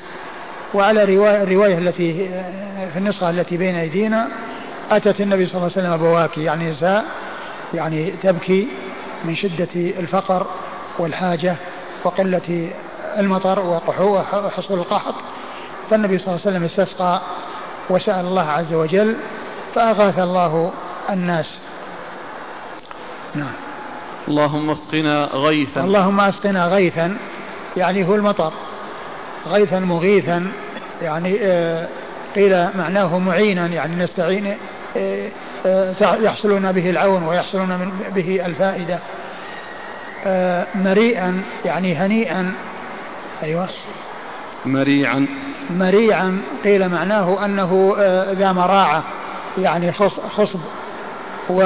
وعلى رواية الرواية التي في النسخة التي بين أيدينا أتت النبي صلى الله عليه وسلم بواكي يعني نساء يعني تبكي من شدة الفقر والحاجة وقلة المطر وحصول القحط فالنبي صلى الله عليه وسلم استسقى وسأل الله عز وجل فأغاث الله الناس. نعم. اللهم اسقنا غيثا. اللهم اسقنا غيثا يعني هو المطر. غيثا مغيثا يعني آه، قيل معناه معينا يعني نستعين آه، يحصلون به العون ويحصلون به الفائدة. مريئا يعني هنيئا. أيوة. مريعا. مريعا قيل معناه أنه ذا مراعة يعني خصب. و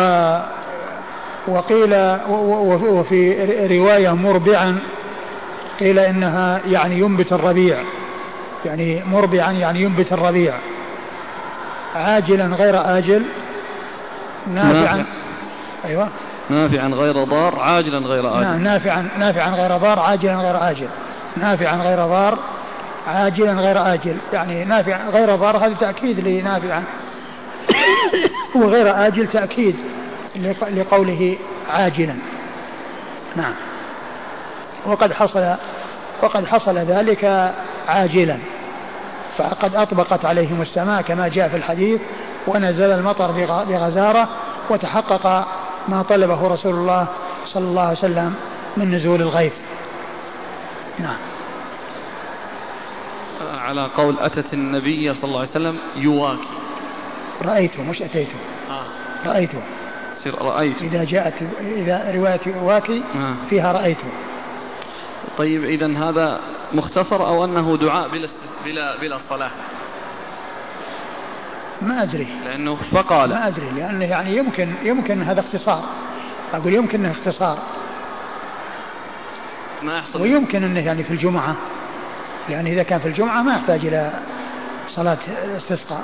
وقيل وفي رواية مربعا قيل إنها يعني ينبت الربيع. يعني مربعا يعني ينبت الربيع. عاجلا غير آجل نافعا. نافع. أيوة. نافعا غير ضار عاجلا غير آجل. نعم نافعا نافعا غير ضار عاجلا غير آجل. نافعا غير ضار عاجلا غير آجل. يعني نافع غير ضار هذا تأكيد لنافعا. وغير آجل تأكيد لقوله عاجلا. نعم. وقد حصل وقد حصل ذلك عاجلا. فقد أطبقت عليهم السماء كما جاء في الحديث. ونزل المطر بغزارة وتحقق ما طلبه رسول الله صلى الله عليه وسلم من نزول الغيث. نعم. على قول أتت النبي صلى الله عليه وسلم يواكي. رأيته مش أتيته. آه. رأيته. رأيت إذا جاءت إذا رواية واكي آه. فيها رأيت طيب إذا هذا مختصر أو أنه دعاء بلا بلا بلا صلاة؟ ما أدري. لأنه فقال. ما أدري لأنه يعني يمكن يمكن هذا اختصار. أقول يمكن أنه اختصار. ما يحصل. ويمكن أنه يعني في الجمعة. يعني إذا كان في الجمعة ما يحتاج إلى صلاة استسقاء.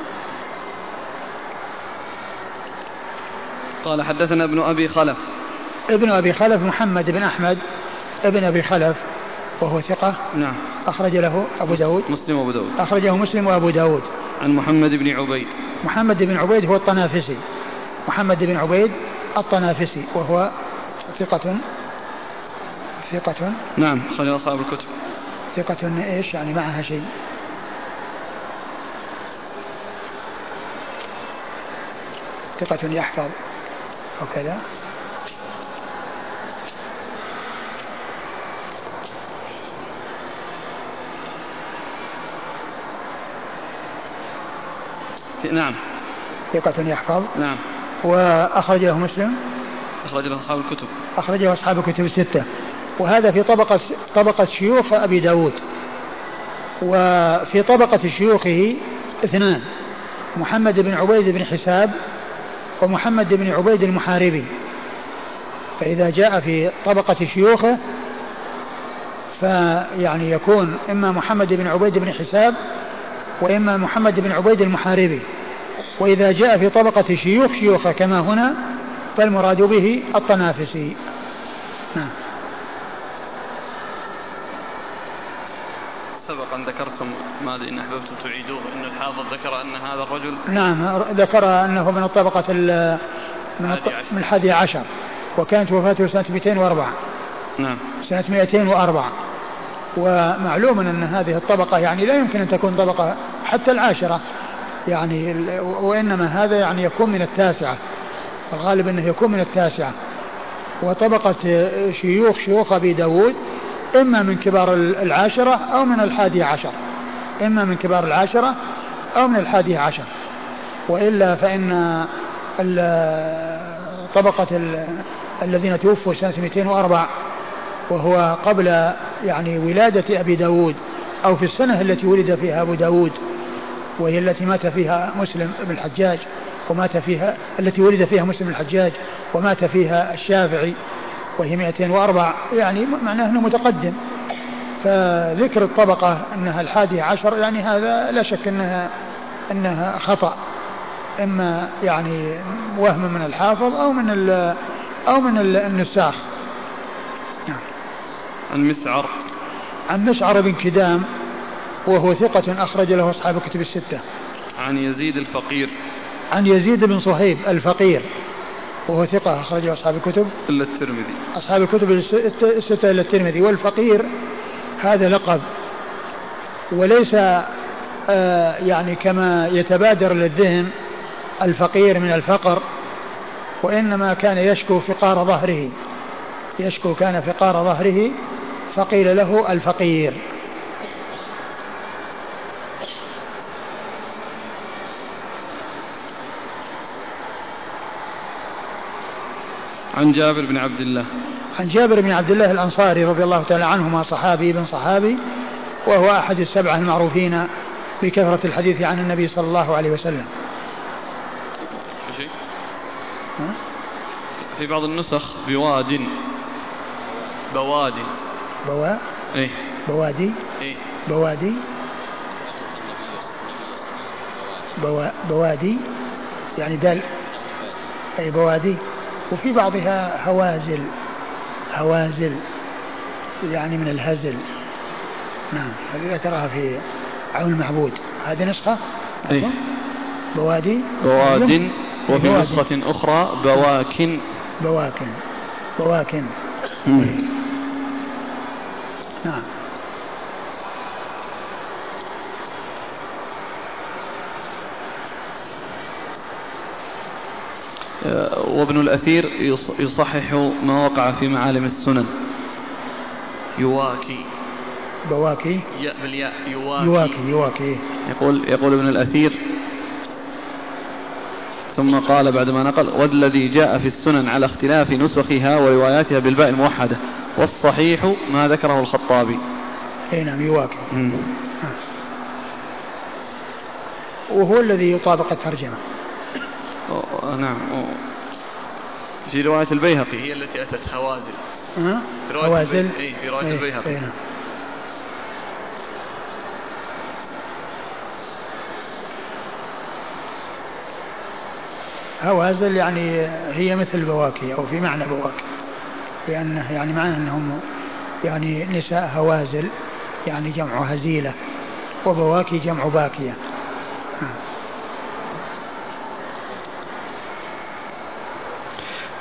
قال حدثنا ابن أبي خلف. ابن أبي خلف محمد بن أحمد ابن أبي خلف وهو ثقة. نعم. أخرج له أبو داود. مسلم وأبو داود. أخرجه مسلم وأبو داود. عن محمد بن عبيد. محمد بن عبيد هو الطنافسي. محمد بن عبيد الطنافسي وهو ثقة ثقة. نعم خرج أصحاب الكتب. ثقة إيش؟ يعني معها شيء. ثقة يحفظ. وكذا نعم. ثقة يحفظ. نعم. وأخرج له مسلم. أخرج له أصحاب الكتب. أخرج له أصحاب الكتب الستة. وهذا في طبقة طبقة شيوخ أبي داود. وفي طبقة شيوخه اثنان محمد بن عبيد بن حساب ومحمد بن عبيد المحاربي. فإذا جاء في طبقة شيوخه فيعني يكون إما محمد بن عبيد بن حساب وإما محمد بن عبيد المحاربي. وإذا جاء في طبقة شيوخ شيوخه كما هنا فالمراد به الطنافسي. نعم. سبقا ذكرتم ما ادري إن أحببتم تعيدوه إن الحافظ ذكر أن هذا الرجل نعم ذكر أنه من الطبقة من الحادي عشر. وكانت وفاته سنة 204 نعم. سنة 204 ومعلوم أن هذه الطبقة يعني لا يمكن أن تكون طبقة حتى العاشرة. يعني وإنما هذا يعني يكون من التاسعة. الغالب أنه يكون من التاسعة. وطبقة شيوخ شيوخ أبي داود إما من كبار العاشرة أو من الحادي عشر. إما من كبار العاشرة أو من الحادي عشر. وإلا فإن طبقة الذين توفوا سنة 204 وهو قبل يعني ولادة أبي داود أو في السنة التي ولد فيها أبو داود وهي التي مات فيها مسلم بن الحجاج ومات فيها التي ولد فيها مسلم بن الحجاج ومات فيها الشافعي وهي 204 يعني معناه أنه متقدم. فذكر الطبقة أنها الحادية عشر يعني هذا لا شك أنها أنها خطأ. إما يعني وهم من الحافظ أو من أو من النساخ. عن مسعر عن مسعر بن كدام وهو ثقة أخرج له أصحاب الكتب الستة. عن يزيد الفقير. عن يزيد بن صهيب الفقير وهو ثقة أخرج له أصحاب الكتب. إلا الترمذي. أصحاب الكتب الستة إلا الترمذي. والفقير هذا لقب. وليس آه يعني كما يتبادر للذهن الفقير من الفقر وإنما كان يشكو فقار ظهره. يشكو كان فقار ظهره فقيل له الفقير. عن جابر بن عبد الله. عن جابر بن عبد الله الأنصاري رضي الله تعالى عنهما صحابي بن صحابي وهو أحد السبعة المعروفين بكثرة الحديث عن النبي صلى الله عليه وسلم؟ في بعض النسخ بواد بواد. بوا إيه. بوادي إيه. بوادي بوا بوادي. يعني دال أي بوادي. وفي بعضها هوازل. هوازل. يعني من الهزل. نعم. هذه تراها في عون المعبود. هذه نسخة؟ إيه؟ بوادي. بواد وفي. نسخة أخرى بواكن. بواكن. بواكن. مم. نعم. آه، وابن الأثير يص- يصحح ما وقع في معالم السنن. يواكي. بواكي. ياء بالياء يواكي, يواكي يواكي. يقول يقول ابن الأثير ثم قال بعدما نقل والذي جاء في السنن على اختلاف نسخها ورواياتها بالباء الموحدة. والصحيح ما ذكره الخطابي. أي نعم يواكي مم. وهو الذي يطابق الترجمة. نعم في رواية البيهقي. هي التي أتت هوازل ها؟ في رواية هوازل البي- إيه، في رواية إيه، البيهقي. نعم. هوازل يعني هي مثل بواكي أو في معنى بواكي. لأنه يعني معنى أنهم يعني نساء هوازل يعني جمع هزيلة وبواكي جمع باكية.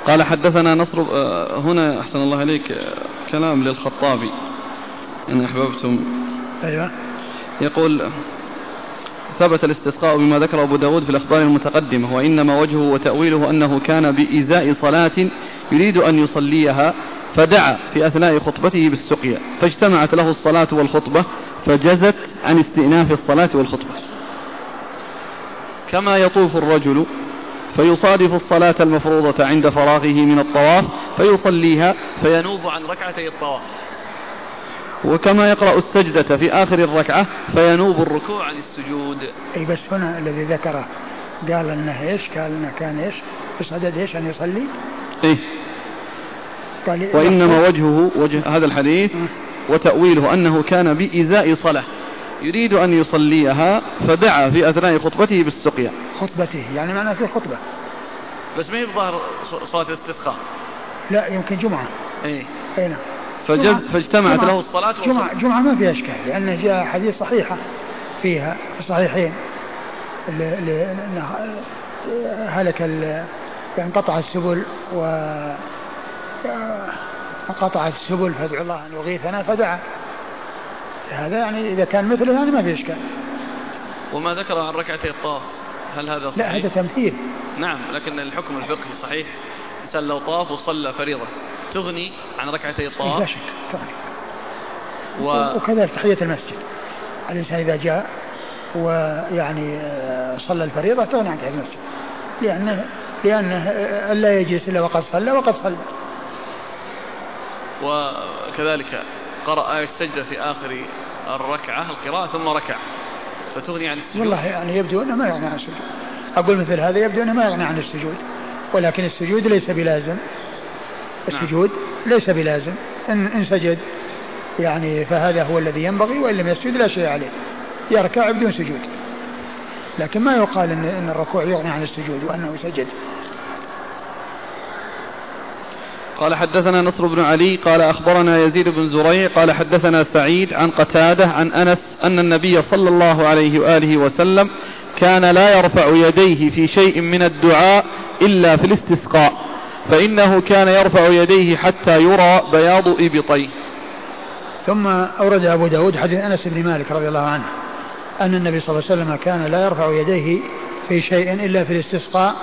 قال حدثنا نصر آه، هنا أحسن الله إليك آه، كلام للخطابي. إن أحببتم. أيوة. يقول ثبت الاستسقاء بما ذكر أبو داود في الأخبار المتقدمة وإنما وجهه وتأويله أنه كان بإزاء صلاة يريد أن يصليها فدعا في أثناء خطبته بالسقيا فاجتمعت له الصلاة والخطبة فجزت عن استئناف الصلاة والخطبة. كما يطوف الرجل فيصادف الصلاة المفروضة عند فراغه من الطواف فيصليها فينوب عن ركعتي الطواف. وكما يقرأ السجدة في آخر الركعة فينوب الركوع عن السجود أي بس هنا الذي ذكره قال إنه إيش؟ قال إنه كان إيش؟ بصدد إيش أن يصلي؟ إيه. قال وإنما وجهه وجه هذا الحديث وتأويله أنه كان بإزاء صلاة. يريد أن يصليها فدعا في أثناء خطبته بالسقيا. خطبته يعني معناه في خطبة. بس ما هي بظاهر صلاة الاستسقاء؟ لا يمكن جمعة. إيه. أي نعم. فاجتمعت جمعة- له. الصلاة جمعة. جمعة ما فيها إشكال لأنه جاء حديث صحيحة فيها في الصحيحين. ل- ل- لأنه هلك ال- انقطع السبل و انقطعت السبل فادعوا الله أن يغيثنا فدعا. هذا يعني إذا كان مثله يعني ما في إشكال. وما ذكر عن ركعتي الطواف هل هذا لا صحيح؟ هذا تمثيل نعم لكن الحكم الفقهي صحيح. الإنسان لو طاف وصلى فريضة. تغني عن ركعتي لا الطواف شك طبعا. و... وكذلك تحية المسجد. الإنسان إذا جاء ويعني آه، صلى الفريضة تغني عن تحية المسجد. لأنه لأنه آه، لا يجلس إلا وقد صلى وقد صلى. وكذلك قرأ آية السجدة في آخر الركعة القراءة ثم ركع. فتغني عن السجود. والله يعني يبدو أنه ما يغني عن السجود. أقول مثل هذا يبدو أنه ما يغني عن السجود. ولكن السجود ليس بلازم. السجود ليس بلازم. إن, إن سجد يعني فهذا هو الذي ينبغي وإن لم يسجد لا شيء عليه. يركع بدون سجود. لكن ما يقال إن, إن الركوع يغني عن السجود وأنه سجد. قال حدثنا نصر بن علي قال أخبرنا يزيد بن زريع قال حدثنا سعيد عن قتادة عن أنس أن النبي صلى الله عليه وآله وسلم كان لا يرفع يديه في شيء من الدعاء إلا في الاستسقاء. فإنه كان يرفع يديه حتى يرى بياض إبطيه. ثم أورد أبو داود حديث أنس بن مالك رضي الله عنه أن النبي صلى الله عليه وسلم كان لا يرفع يديه في شيء إلا في الاستسقاء.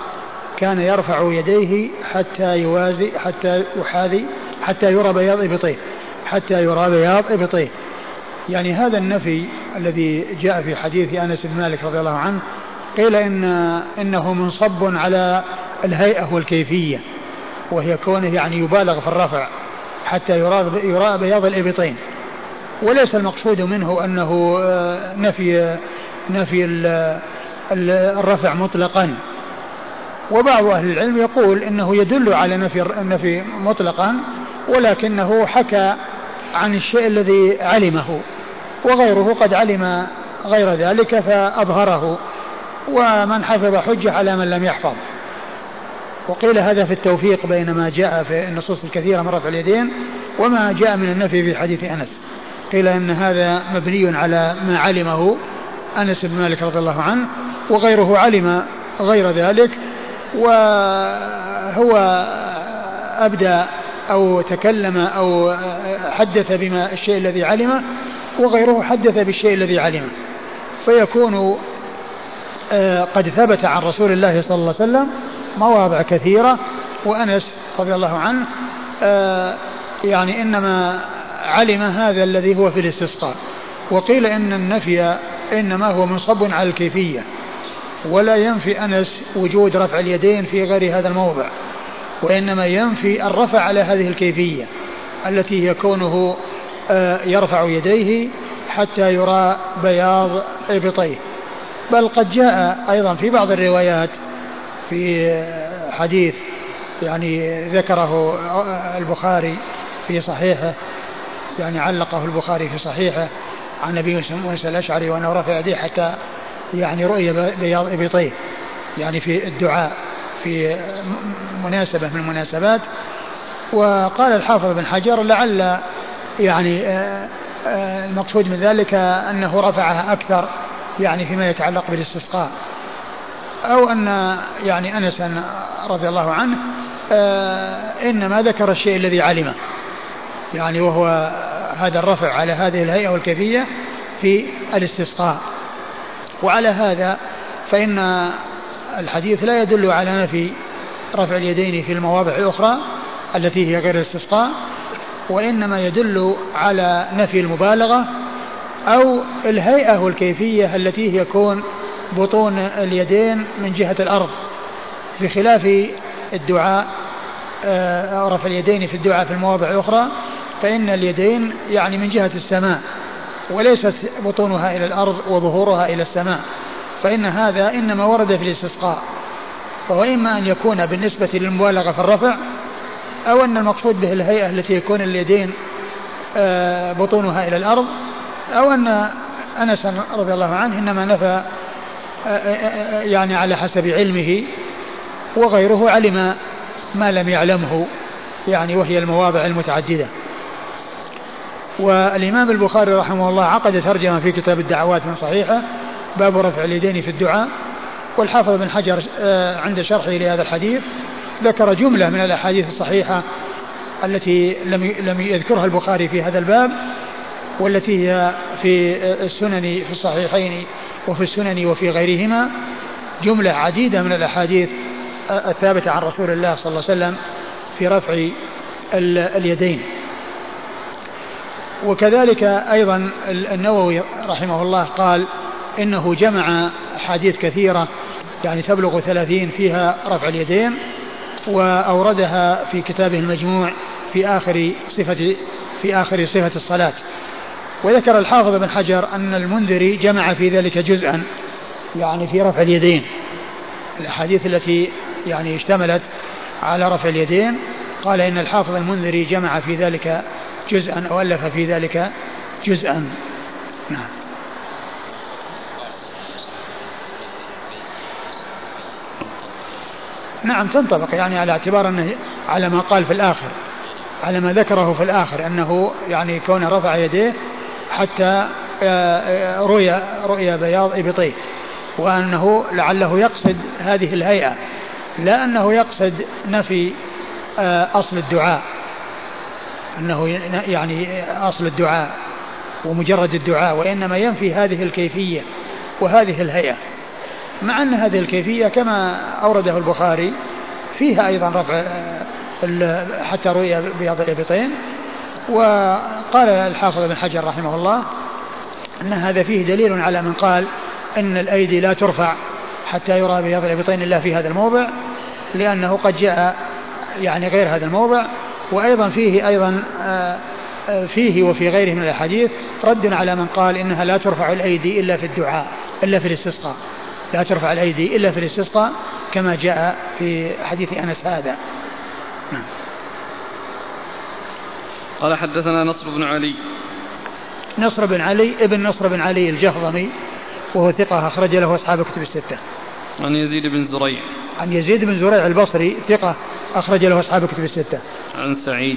كان يرفع يديه حتى يوازي حتى يحاذي حتى يرى بياض إبطيه حتى يرى بياض إبطيه. يعني هذا النفي الذي جاء في حديث أنس بن مالك رضي الله عنه قيل إن إنه منصب على الهيئة والكيفية. وهي كونه يعني يبالغ في الرفع حتى يرى يرى بياض الإبطين. وليس المقصود منه أنه آه، نفي نفي الرفع مطلقا. وبعض أهل العلم يقول إنه يدل على نفي النفي مطلقا ولكنه حكى عن الشيء الذي علمه وغيره قد علم غير ذلك فأظهره. ومن حفظ حجة على من لم يحفظ. وقيل هذا في التوفيق بين ما جاء في النصوص الكثيرة من رفع اليدين وما جاء من النفي في حديث أنس. قيل أن هذا مبني على ما علمه أنس بن مالك رضي الله عنه وغيره علم غير ذلك وهو أبدى أو تكلم أو حدث بما الشيء الذي علمه وغيره حدث بالشيء الذي علمه. فيكون آه، قد ثبت عن رسول الله صلى الله عليه وسلم مواضع كثيرة. وأنس رضي الله عنه آه، يعني إنما علم هذا الذي هو في الاستسقاء. وقيل إن النفي إنما هو منصب على الكيفية ولا ينفي أنس وجود رفع اليدين في غير هذا الموضع وإنما ينفي الرفع على هذه الكيفية التي هي كونه آه، يرفع يديه حتى يرى بياض إبطيه. بل قد جاء أيضا في بعض الروايات في حديث يعني ذكره البخاري في صحيحه يعني علقه البخاري في صحيحه عن ابي موسى الأشعري وأنه رفع يديه حتى يعني رؤي بياض ابطيه يعني في الدعاء في مناسبة من المناسبات. وقال الحافظ بن حجر لعل يعني آه، آه، المقصود من ذلك أنه رفعها أكثر يعني فيما يتعلق بالاستسقاء. أو أن يعني أنس رضي الله عنه آه، إنما ذكر الشيء الذي علمه. يعني وهو هذا الرفع على هذه الهيئة والكيفية في الاستسقاء. وعلى هذا فإن الحديث لا يدل على نفي رفع اليدين في المواضع الأخرى التي هي غير الاستسقاء وإنما يدل على نفي المبالغة أو الهيئة والكيفية التي هي كون بطون اليدين من جهة الأرض بخلاف الدعاء آه، رفع اليدين في الدعاء في المواضع الأخرى فإن اليدين يعني من جهة السماء وليست بطونها إلى الأرض وظهورها إلى السماء فإن هذا إنما ورد في الاستسقاء وهو إما أن يكون بالنسبة للمبالغة في الرفع أو أن المقصود به الهيئة التي يكون اليدين آه، بطونها إلى الأرض أو أن أنس رضي الله عنه إنما نفى يعني على حسب علمه وغيره علم ما لم يعلمه يعني وهي المواضع المتعددة. والإمام البخاري رحمه الله عقد ترجمة في كتاب الدعوات من صحيحة باب رفع اليدين في الدعاء والحافظ بن حجر آه، عند شرحه لهذا الحديث ذكر جملة من الأحاديث الصحيحة التي لم لم يذكرها البخاري في هذا الباب والتي هي في السنن في الصحيحين وفي السنن وفي غيرهما جملة عديدة من الأحاديث الثابتة عن رسول الله صلى الله عليه وسلم في رفع اليدين. وكذلك أيضا النووي رحمه الله قال إنه جمع أحاديث كثيرة يعني تبلغ ثلاثين فيها رفع اليدين وأوردها في كتابه المجموع في آخر صفة في آخر صفة الصلاة. وذكر الحافظ بن حجر أن المنذري جمع في ذلك جزءا يعني في رفع اليدين. الأحاديث التي يعني اشتملت على رفع اليدين قال إن الحافظ المنذري جمع في ذلك جزءا أو ألف في ذلك جزءا. نعم. نعم تنطبق يعني على اعتبار أنه على ما قال في الآخر على ما ذكره في الآخر أنه يعني كون رفع يديه حتى آه، آه، رؤي رؤي بياض إبطيه وأنه لعله يقصد هذه الهيئة لا أنه يقصد نفي آه، أصل الدعاء أنه يعني أصل الدعاء ومجرد الدعاء وإنما ينفي هذه الكيفية وهذه الهيئة. مع أن هذه الكيفية كما أورده البخاري فيها أيضا رفع حتى رؤي بياض الإبطين وقال الحافظ بن حجر رحمه الله أن هذا فيه دليل على من قال أن الأيدي لا ترفع حتى يرى بياض الإبطين إلا في هذا الموضع لأنه قد جاء يعني غير هذا الموضع وأيضا فيه أيضا آه، فيه وفي غيره من الأحاديث رد على من قال إنها لا ترفع الأيدي إلا في الدعاء إلا في الاستسقاء. لا ترفع الأيدي إلا في الاستسقاء كما جاء في حديث أنس هذا. نعم. قال حدثنا نصر بن علي نصر بن علي ابن نصر بن علي الجهضمي وهو ثقة أخرج له أصحاب كتب الستة. عن يزيد بن زريع. عن يزيد بن زريع البصري ثقة أخرج له أصحاب كتب الستة. عن سعيد.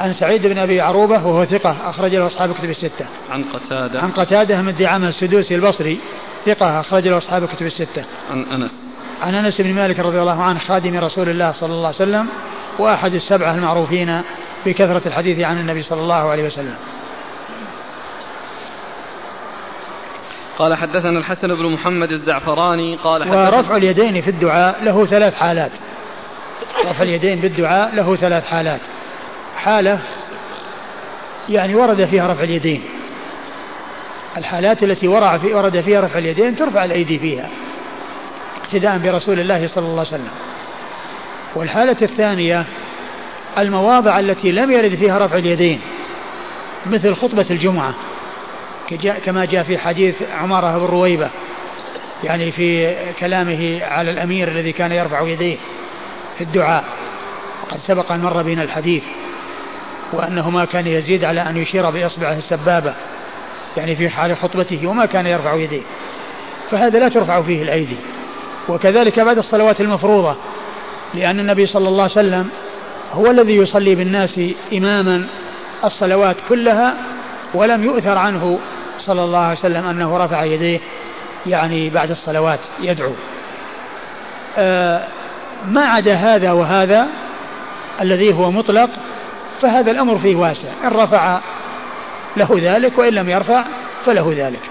عن سعيد بن أبي عروبة وهو ثقة أخرج له أصحاب كتب الستة. عن قتادة. عن قتادة من دعامة السدوسي البصري ثقة أخرج له أصحاب كتب الستة. عن أنس. عن أنس بن مالك رضي الله عنه خادم رسول الله صلى الله عليه وسلم وأحد السبعة المعروفين بكثرة الحديث عن النبي صلى الله عليه وسلم. قال حدثنا الحسن بن محمد الزعفراني قال حدثنا ورفع اليدين في الدعاء له ثلاث حالات. رفع اليدين في الدعاء له ثلاث حالات. حالة يعني ورد فيها رفع اليدين. الحالات التي ورع في ورد فيها رفع اليدين ترفع الأيدي فيها اقتداء برسول الله صلى الله عليه وسلم. والحالة الثانية المواضع التي لم يرد فيها رفع اليدين مثل خطبة الجمعة كما جاء في حديث عمارة بن رويبة يعني في كلامه على الأمير الذي كان يرفع يديه في الدعاء وقد سبق أن مر بنا الحديث وأنه ما كان يزيد على أن يشير بإصبعه السبابة يعني في حال خطبته وما كان يرفع يديه. فهذا لا ترفع فيه الأيدي. وكذلك بعد الصلوات المفروضة لأن النبي صلى الله عليه وسلم هو الذي يصلي بالناس إماما الصلوات كلها ولم يؤثر عنه صلى الله عليه وسلم أنه رفع يديه يعني بعد الصلوات يدعو. آه ما عدا هذا وهذا الذي هو مطلق فهذا الأمر فيه واسع. إن رفع له ذلك وإن لم يرفع فله ذلك.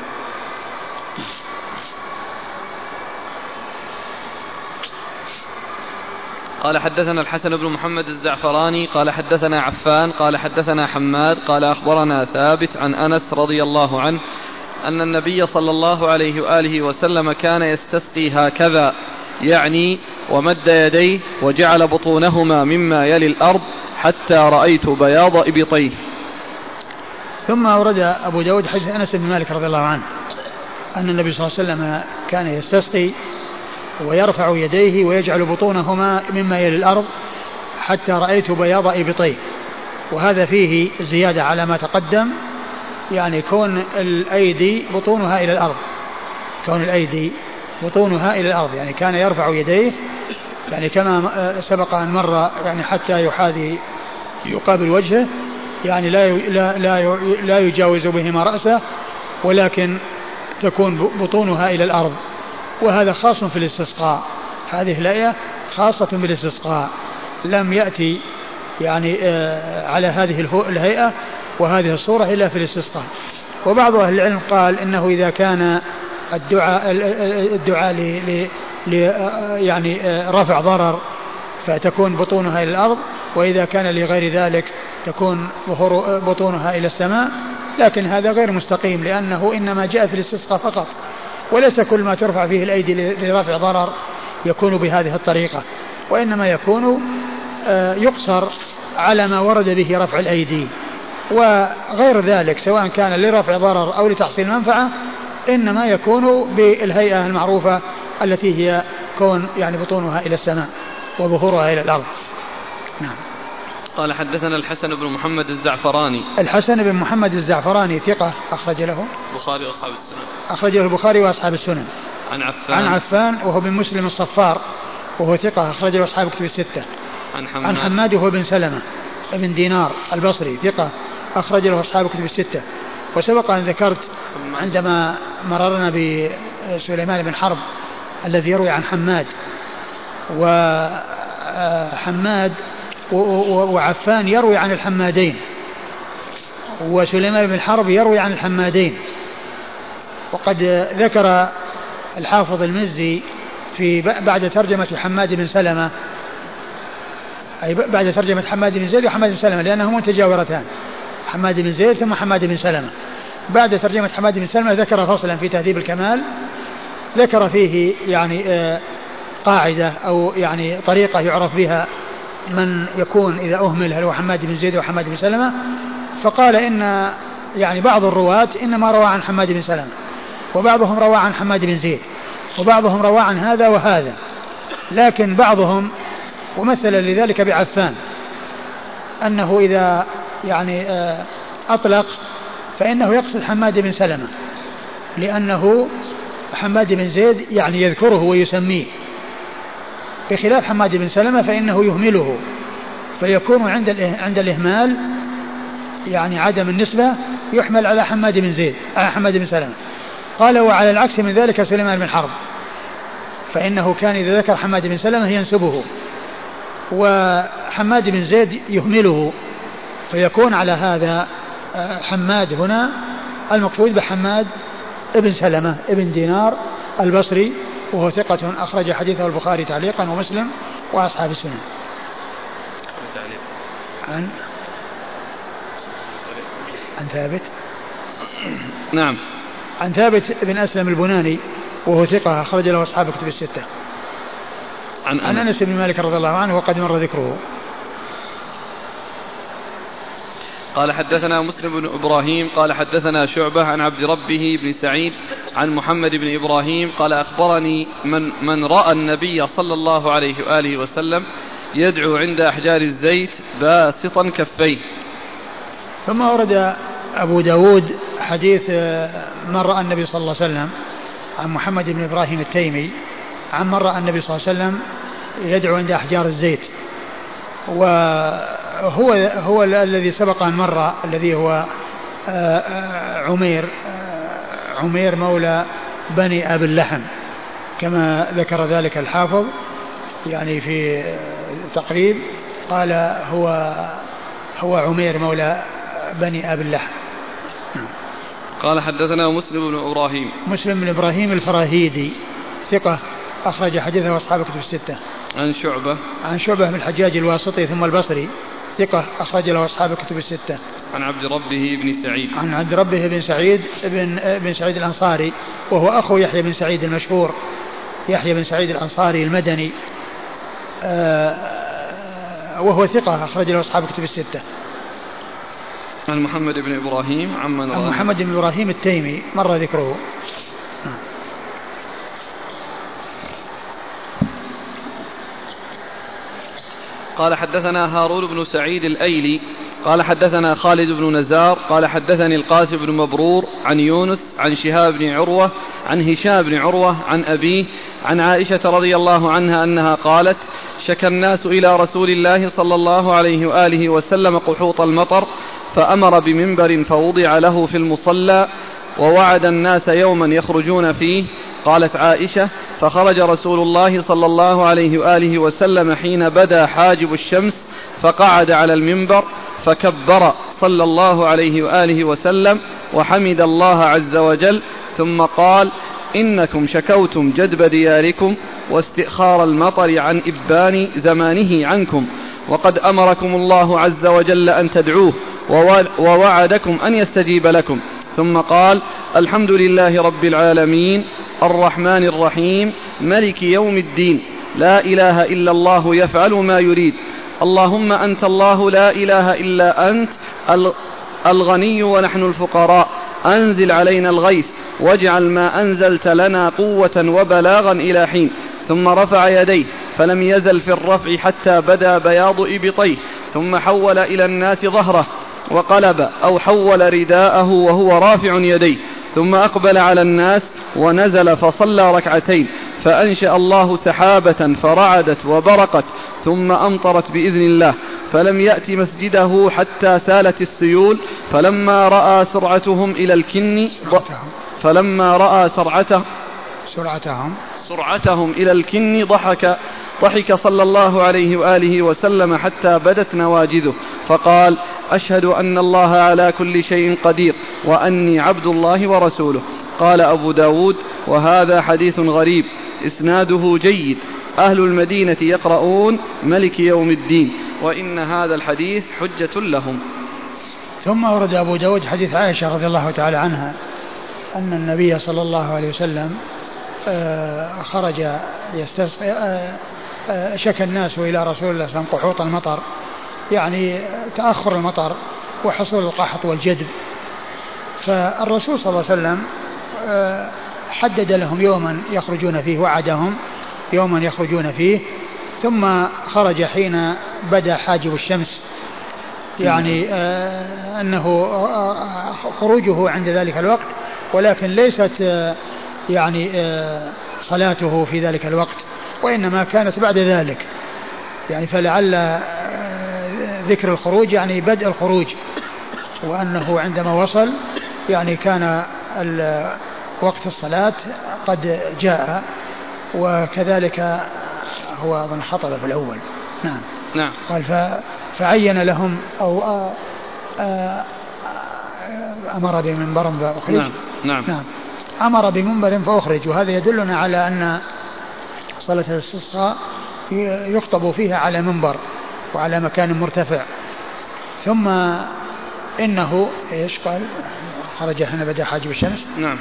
قال حدثنا الحسن بن محمد الزعفراني قال حدثنا عفان قال حدثنا حماد قال أخبرنا ثابت عن أنس رضي الله عنه أن النبي صلى الله عليه وآله وسلم كان يستسقي هكذا يعني ومد يديه وجعل بطونهما مما يلي الأرض حتى رأيت بياض إبطيه. ثم أورد أبو داود حديث أنس بن مالك رضي الله عنه أن النبي صلى الله عليه وسلم كان يستسقي ويرفع يديه ويجعل بطونهما مما يلي الأرض حتى رأيت بياض إبطيه. وهذا فيه زيادة على ما تقدم يعني كون الأيدي بطونها إلى الأرض. كون الأيدي بطونها إلى الأرض يعني كان يرفع يديه يعني كما سبق أن مر يعني حتى يحاذي يقابل وجهه يعني لا لا لا لا يجاوز بهما رأسه ولكن تكون بطونها إلى الأرض. وهذا خاص في الاستسقاء. هذه الآية خاصة بالاستسقاء. لم يأتي يعني آه، على هذه الهيئة وهذه الصورة إلا في الاستسقاء. وبعض أهل العلم قال إنه إذا كان الدعاء الدعاء ل يعني آه، رفع ضرر فتكون بطونها إلى الأرض وإذا كان لغير ذلك تكون ظهور بطونها إلى السماء لكن هذا غير مستقيم لأنه إنما جاء في الاستسقاء فقط. وليس كل ما ترفع فيه الأيدي لرفع ضرر يكون بهذه الطريقة وإنما يكون آه، يقصر على ما ورد به رفع الأيدي. وغير ذلك سواء كان لرفع ضرر أو لتحصيل منفعة إنما يكون بالهيئة المعروفة التي هي كون يعني بطونها إلى السماء وظهورها إلى الأرض. نعم. قال حدثنا الحسن بن محمد الزعفراني. الحسن بن محمد الزعفراني ثقة أخرج له. البخاري وأصحاب السنن. أخرج له البخاري وأصحاب السنن. عن عفان. عن عفان وهو بن مسلم الصفار وهو ثقة أخرج له أصحاب كتب الستة. عن حماد. عن حماد وهو بن سلمة بن دينار البصري ثقة أخرج له أصحاب كتب الستة. وسبق أن ذكرت عندما مررنا بسليمان بن حرب الذي يروي عن حماد. وحماد وعفان يروي عن الحمادين. وسليمان بن حرب يروي عن الحمادين. وقد ذكر الحافظ المزي في بعد ترجمة حماد بن سلمة. أي بعد ترجمة حماد بن زيد وحماد بن سلمة لأنهما متجاورتان. حماد بن زيد ثم حماد بن سلمة. بعد ترجمة حماد بن سلمة ذكر فصلا في تهذيب الكمال. ذكر فيه يعني آه، قاعدة أو يعني طريقة يعرف بها من يكون إذا أهمل هل هو حماد بن زيد وحماد بن سلمة فقال إن يعني بعض الرواة إنما روى عن حماد بن سلمة وبعضهم روى عن حماد بن زيد وبعضهم روى عن هذا وهذا لكن بعضهم ومثل لذلك بعفان أنه إذا يعني آه، أطلق فإنه يقصد حماد بن سلمة لأنه حماد بن زيد يعني يذكره ويسميه. بخلاف حماد بن سلمة فإنه يهمله فيكون عند عند الإهمال يعني عدم النسبة يحمل على حماد بن زيد على حماد بن سلمة. قال وعلى العكس من ذلك سليمان بن حرب فإنه كان إذا ذكر حماد بن سلمة ينسبه وحماد بن زيد يهمله فيكون على هذا آه، حماد هنا المقصود بحماد ابن سلمة ابن دينار البصري وهو ثقة أخرج حديثه البخاري تعليقا ومسلم وأصحاب السنن عن؟ عن ثابت؟ نعم. عن ثابت بن أسلم البناني وهو ثقة أخرج له أصحاب كتب الستة. عن عن أنس بن مالك رضي الله عنه وقد مر ذكره. قال حدثنا مسلم بن إبراهيم قال حدثنا شعبة عن عبد ربه بن سعيد عن محمد بن إبراهيم قال أخبرني من من رأى النبي صلى الله عليه وآله وسلم يدعو عند أحجار الزيت باسطا كفيه. ثم ورد أبو داود حديث من رأى النبي صلى الله عليه وسلم عن محمد بن إبراهيم التيمي عن من رأى النبي صلى الله عليه وسلم يدعو عند أحجار الزيت. وهو هو الذي سبق أن مر الذي هو آه، آه، عمير آه، عمير مولى بني أبي اللحم. كما ذكر ذلك الحافظ يعني في تقريب قال هو هو عمير مولى بني أبي اللحم. قال حدثنا مسلم بن إبراهيم. مسلم بن إبراهيم الفراهيدي ثقة أخرج حديثه أصحاب كتب الستة. عن شعبة. عن شعبة بن الحجاج الواسطي ثم البصري. ثقة أخرج له أصحاب الكتب الستة. عن عبد ربه بن سعيد. عن عبد ربه بن سعيد بن بن سعيد الأنصاري وهو أخو يحيى بن سعيد المشهور يحيى بن سعيد الأنصاري المدني آه، وهو ثقة أخرج له أصحاب الكتب الستة. عن محمد بن إبراهيم عمن عن محمد بن إبراهيم التيمي مر ذكره. قال حدثنا هارون بن سعيد الأيلي قال حدثنا خالد بن نزار قال حدثني القاسم بن مبرور عن يونس عن شهاب بن عروة عن هشام بن عروة عن أبيه عن عائشة رضي الله عنها أنها قالت شكى الناس إلى رسول الله صلى الله عليه وآله وسلم قحوط المطر فأمر بمنبر فوضع له في المصلى ووعد الناس يوما يخرجون فيه. قالت عائشة فخرج رسول الله صلى الله عليه وآله وسلم حين بدا حاجب الشمس فقعد على المنبر فكبر صلى الله عليه وآله وسلم وحمد الله عز وجل ثم قال إنكم شكوتم جدب دياركم واستئخار المطر عن إبان زمانه عنكم وقد أمركم الله عز وجل أن تدعوه ووعدكم أن يستجيب لكم. ثم قال الحمد لله رب العالمين الرحمن الرحيم ملك يوم الدين لا إله إلا الله يفعل ما يريد اللهم أنت الله لا إله إلا أنت الغني ونحن الفقراء أنزل علينا الغيث واجعل ما أنزلت لنا قوة وبلاغا إلى حين ثم رفع يديه فلم يزل في الرفع حتى بدا بياض إبطيه ثم حول إلى الناس ظهره وقلب أو حول رداءه وهو رافع يديه ثم أقبل على الناس ونزل فصلى ركعتين فأنشأ الله سحابة فرعدت وبرقت ثم أمطرت بإذن الله فلم يأت مسجده حتى سالت السيول فلما رأى سرعتهم إلى الكن سرعتهم. فلما رأى سرعته سرعتهم. سرعتهم إلى الكن ضحك ضحك صلى الله عليه وآله وسلم حتى بدت نواجذه فقال أشهد أن الله على كل شيء قدير وأني عبد الله ورسوله. قال أبو داود وهذا حديث غريب إسناده جيد أهل المدينة يقرؤون ملك يوم الدين وإن هذا الحديث حجة لهم. ثم ورد أبو داود حديث عائشة رضي الله تعالى عنها أن النبي صلى الله عليه وسلم خرج يستسقي آه، آه، شكى الناس إلى رسول الله صلى الله عليه وسلم قحوط المطر يعني تأخر المطر وحصول القحط والجدب فالرسول صلى الله عليه وسلم حدد لهم يوما يخرجون فيه وعدهم يوما يخرجون فيه ثم خرج حين بدأ حاجب الشمس. يعني آه أنه آه خروجه عند ذلك الوقت ولكن ليست آه يعني آه صلاته في ذلك الوقت وإنما كانت بعد ذلك. يعني فلعل آه ذكر الخروج يعني بدء الخروج وأنه عندما وصل يعني كان وقت الصلاة قد جاء وكذلك هو أظن خطب في الأول. نعم. نعم. قال فعين لهم أو أمر بمنبر فأخرج. نعم. نعم. نعم. أمر بمنبر فأخرج وهذا يدلنا على أن صلاة الاستسقاء يخطب فيها على منبر وعلى مكان مرتفع. ثم إنه إيش قال؟ خرج حين بدأ حاجب الشمس. نعم.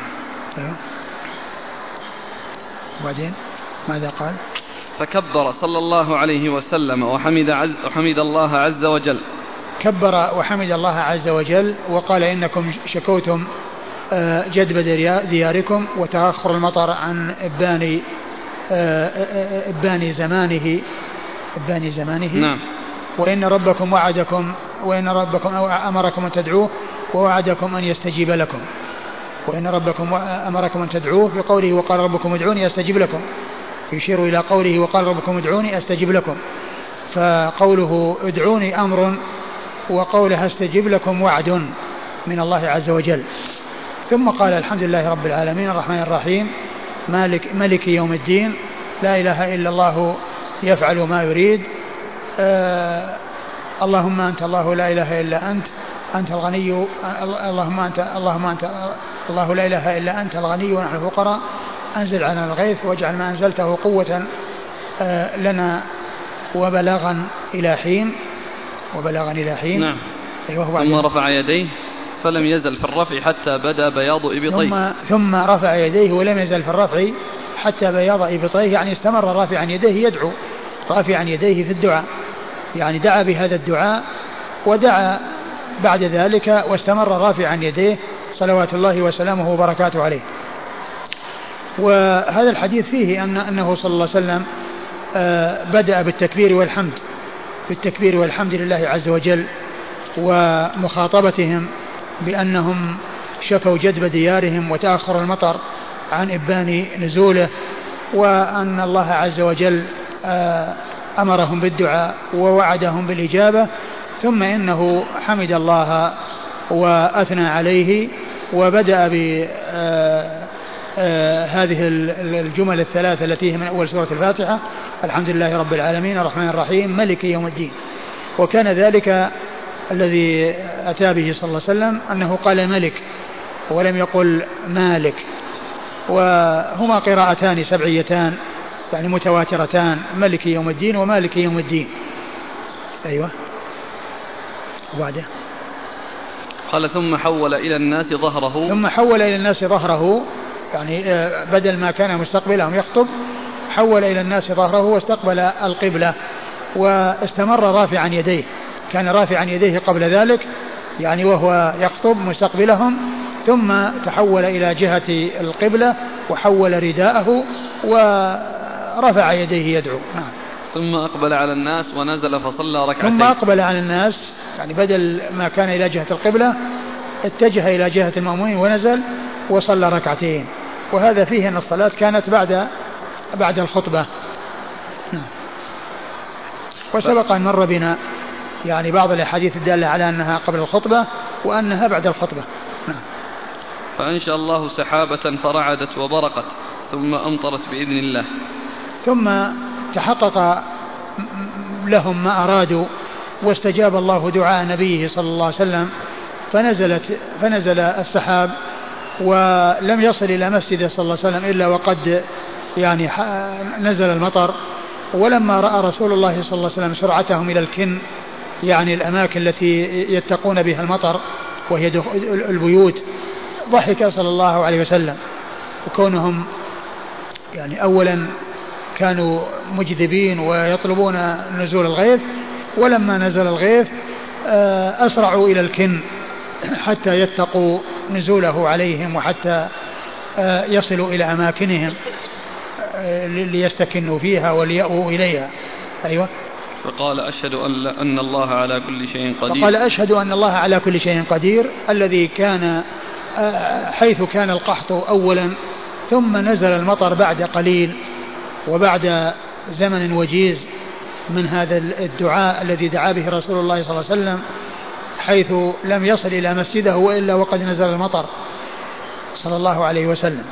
وبعدين ماذا قال؟ فكبر صلى الله عليه وسلم وحمد, عز وحمد الله عز وجل. كبر وحمد الله عز وجل وقال إنكم شكوتم جدب دياركم وتأخر المطر عن إبان آه، آه، إبان زمانه إبان زمانه. نعم. وإن ربكم وعدكم وإن ربكم أمركم أن تدعوه ووعدكم أن يستجيب لكم. وإن ربكم أمركم أن تدعوه في قوله وقال ربكم ادعوني أستجب لكم. يشير إلى قوله وقال ربكم ادعوني أستجب لكم. فقوله ادعوني أمر وقوله استجب لكم وعد من الله عز وجل. ثم قال الحمد لله رب العالمين الرحمن الرحيم مالك, ملك يوم الدين لا إله إلا الله يفعل ما يريد آه اللهم أنت الله لا إله إلا أنت أنت الغني اللهم أنت اللهم أنت الله لا إله إلا أنت الغني ونحن الفقراء أنزل علينا الغيث واجعل ما أنزلته قوة آه، لنا وبلاغا إلى حين وبلاغا إلى حين. نعم. أيوه ثم رفع يديه. فلم يزل في الرفع حتى بدا بياض إبطيه. ثم, ثم رفع يديه ولم يزل في الرفع حتى بياض إبطيه يعني استمر رافعا يديه يدعو رافعا يديه في الدعاء. يعني دعا بهذا الدعاء ودعا بعد ذلك واستمر رافعا يديه صلوات الله وسلامه وبركاته عليه. وهذا الحديث فيه أن أنه صلى الله عليه وسلم آه، بدأ بالتكبير والحمد بالتكبير والحمد لله عز وجل ومخاطبتهم بأنهم شكوا جدب ديارهم وتأخر المطر عن إبان نزوله وأن الله عز وجل آه، أمرهم بالدعاء ووعدهم بالإجابة ثم إنه حمد الله وأثنى عليه وبدأ ب آه، آه، هذه الجمل الثلاثة التي هي من أول سورة الفاتحة الحمد لله رب العالمين الرحمن الرحيم ملك يوم الدين. وكان ذلك الذي أتى به صلى الله عليه وسلم أنه قال ملك ولم يقل مالك. وهما قراءتان سبعيتان يعني متواترتان ملك يوم الدين ومالك يوم الدين. أيوه. وبعده قال ثم حول إلى الناس ظهره. ثم حول إلى الناس ظهره يعني آه، بدل ما كان مستقبلهم يخطب حول إلى الناس ظهره واستقبل القبلة واستمر رافعا يديه. كان رافعا يديه قبل ذلك يعني وهو يخطب مستقبلهم ثم تحول إلى جهة القبلة وحول رداءه ورفع يديه يدعو. نعم. ثم أقبل على الناس ونزل فصلى ركعتين. ثم أقبل على الناس يعني بدل ما كان إلى جهة القبلة اتجه إلى جهة المأمومين ونزل وصلى ركعتين. وهذا فيه أن الصلاة كانت بعد بعد الخطبة. نعم. وسبق أن مر بنا يعني بعض الأحاديث الدالة على أنها قبل الخطبة وأنها بعد الخطبة. نعم. فأنشأ الله سحابة فرعدت وبرقت ثم أمطرت بإذن الله. ثم تحقق لهم ما أرادوا واستجاب الله دعاء نبيه صلى الله عليه وسلم فنزلت فنزل السحاب ولم يصل إلى مسجده صلى الله عليه وسلم إلا وقد يعني نزل المطر. ولما رأى رسول الله صلى الله عليه وسلم سرعتهم إلى الكن يعني الأماكن التي يتقون بها المطر وهي البيوت. ضحك صلى الله عليه وسلم. وكونهم يعني أولا كانوا مجذبين ويطلبون نزول الغيث ولما نزل الغيث آه، أسرعوا إلى الكن حتى يتقوا نزوله عليهم وحتى آه، يصلوا إلى أماكنهم آه، ليستكنوا فيها وليأووا إليها. أيوة. فقال أشهد أن, أن الله على كل شيء قدير. فقال أشهد أن الله على كل شيء قدير الذي كان حيث كان القحط أولا ثم نزل المطر بعد قليل وبعد زمن وجيز من هذا الدعاء الذي دعا به رسول الله صلى الله عليه وسلم حيث لم يصل إلى مسجده وإلا وقد نزل المطر صلى الله عليه وسلم.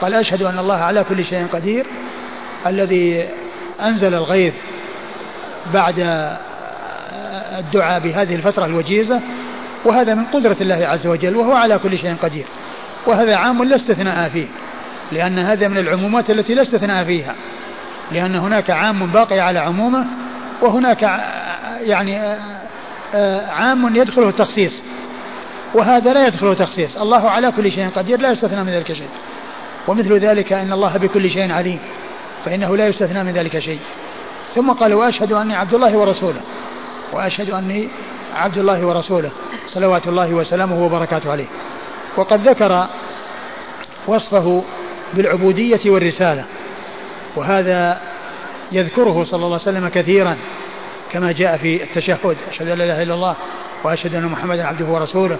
قال أشهد أن الله على كل شيء قدير الذي أنزل الغيث بعد الدعاء بهذه الفترة الوجيزة وهذا من قدرة الله عز وجل وهو على كل شيء قدير. وهذا عام لا استثناء فيه لأن هذا من العمومات التي لا استثناء فيها. لأن هناك عام باقي على عمومه وهناك يعني عام يدخله التخصيص. وهذا لا يدخله تخصيص. الله على كل شيء قدير لا يستثنى من ذلك شيء. ومثل ذلك أن الله بكل شيء عليم فإنه لا يستثنى من ذلك شيء. ثم قال وأشهد أني عبد الله ورسوله. وأشهد أني عبد الله ورسوله. صلوات الله وسلامه وبركاته عليه. وقد ذكر وصفه بالعبودية والرسالة. وهذا يذكره صلى الله عليه وسلم كثيرا كما جاء في التشهد. أشهد أن لا إله إلا الله وأشهد أن محمدا عبده ورسوله.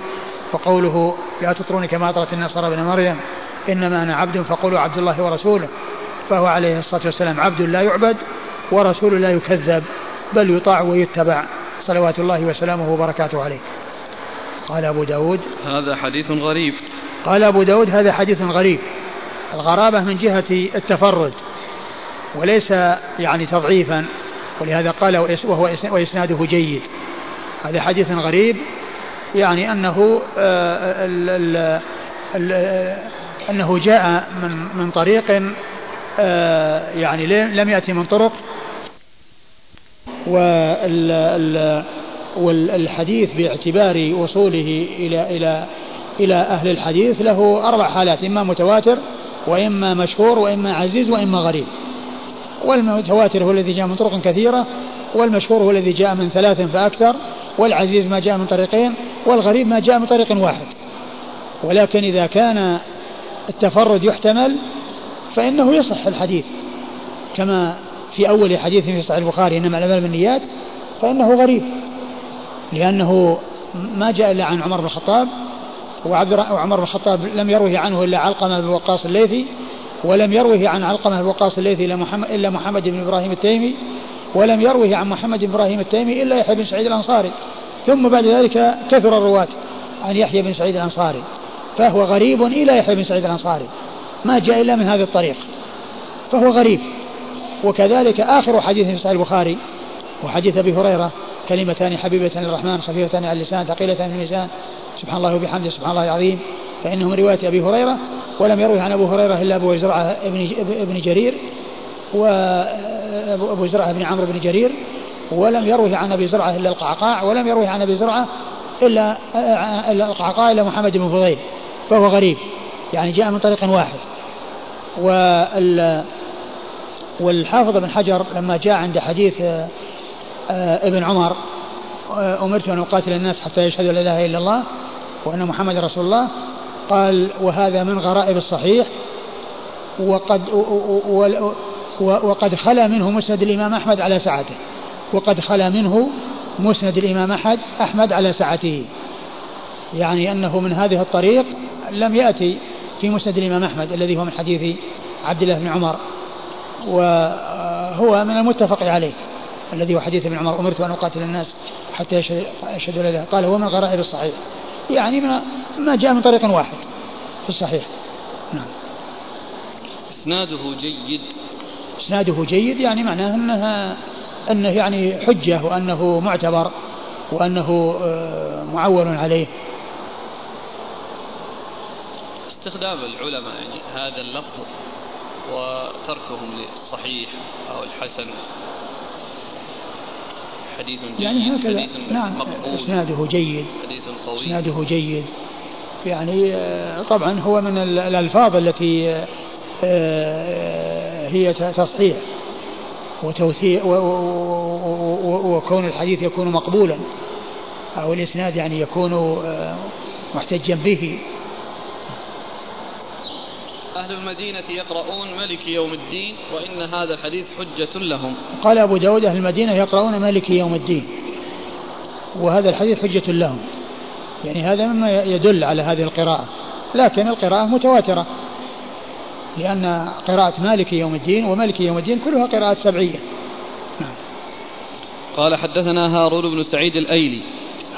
وقوله لا تطروني كما أطرت النصارى ابن مريم. إنما أنا عبد فقولوا عبد الله ورسوله. فهو عليه الصلاة والسلام عبد لا يعبد ورسول لا يكذب بل يطاع ويتبع. صلوات الله وسلامه وبركاته عليه. قال أبو داود هذا حديث غريب. قال أبو داود هذا حديث غريب. الغرابة من جهة التفرد وليس يعني تضعيفا. ولهذا قال وهو وإسناده جيد. هذا حديث غريب يعني أنه آه، ال ال ال أنه جاء من من طريق آه، يعني لم يأتي من طرق والحديث باعتبار وصوله إلى إلى إلى أهل الحديث له أربع حالات إما متواتر وإما مشهور وإما عزيز وإما غريب. والمتواتر هو الذي جاء من طرق كثيرة والمشهور هو الذي جاء من ثلاث فأكثر والعزيز ما جاء من طريقين والغريب ما جاء من طريق واحد. ولكن إذا كان التفرد يحتمل فإنه يصح الحديث كما في أول حديث في صحيح البخاري إنما الأعمال بالنيات فإنه غريب. لأنه ما جاء إلا عن عمر بن الخطاب وعبد وعمر بن الخطاب لم يروه عنه إلا علقمة بن وقاص الليثي ولم يروه عن علقمة بن وقاص الليثي إلا محمد, إلا محمد بن إبراهيم التيمي ولم يروه عن محمد بن إبراهيم التيمي إلا يحيى بن سعيد الأنصاري. ثم بعد ذلك كثر الرواة عن يحيى بن سعيد الأنصاري فهو غريب إلى يحيى بن سعيد الأنصاري. ما جاء إلا من هذا الطريق فهو غريب. وكذلك آخر حديث في صحيح البخاري وحديث أبي هريرة كلمتان حبيبة للرحمن خفيفتان على اللسان ثقيلتان في الميزان سبحان الله وبحمده سبحان الله العظيم. فإنه من رواية أبي هريرة ولم يروي عن أبو هريرة إلا أبو زرعة ابن, ابن جرير وأبو زرعة بن عمرو بن جرير ولم يروي عن أبي زرعة إلا القعقاع ولم يروي عن أبي زرعة إلا القعقاع إلا محمد بن فضيل فهو غريب يعني جاء من طريق واحد. وال والحافظ بن حجر لما جاء عند حديث آه، ابن عمر آه، أمرت أن أقاتل الناس حتى يشهدوا لا إله إلا الله وأن محمد رسول الله قال وهذا من غرائب الصحيح وقد وقد خلا منه مسند الإمام أحمد على سعته وقد خلا منه مسند الإمام أحمد أحمد على سعته يعني أنه من هذه الطريق لم يأتي في مسند الإمام أحمد الذي هو من حديث عبد الله بن عمر. وهو من المتفق عليه الذي هو حديث ابن عمر أمرت أن أقاتل الناس حتى يشهدوا لا قال هو من غرائب الصحيح يعني ما, ما جاء من طريق واحد في الصحيح. نعم. إسناده جيد. إسناده جيد يعني معناه أنها أنه يعني حجة وأنه معتبر وأنه آه، معول عليه. استخدام العلماء يعني هذا اللفظ وتركهم للصحيح أو الحسن. حديث جيد يعني هكذا. حديث نعم مقبول. إسناده جيد. حديث قوي إسناده جيد. يعني آه، طبعا هو من الألفاظ التي آه، آه، هي تصحيح وتوثيق وكون الحديث يكون مقبولا أو الإسناد يعني يكون محتجا به. أهل المدينة يقرؤون ملك يوم الدين وإن هذا الحديث حجة لهم. قال أبو داود أهل المدينة يقرؤون ملك يوم الدين وهذا الحديث حجة لهم. يعني هذا مما يدل على هذه القراءة. لكن القراءة متواترة لأن قراءة مالك يوم الدين وملك يوم الدين كلها قراءات سبعية. نعم. قال حدثنا هارون بن سعيد الأيلي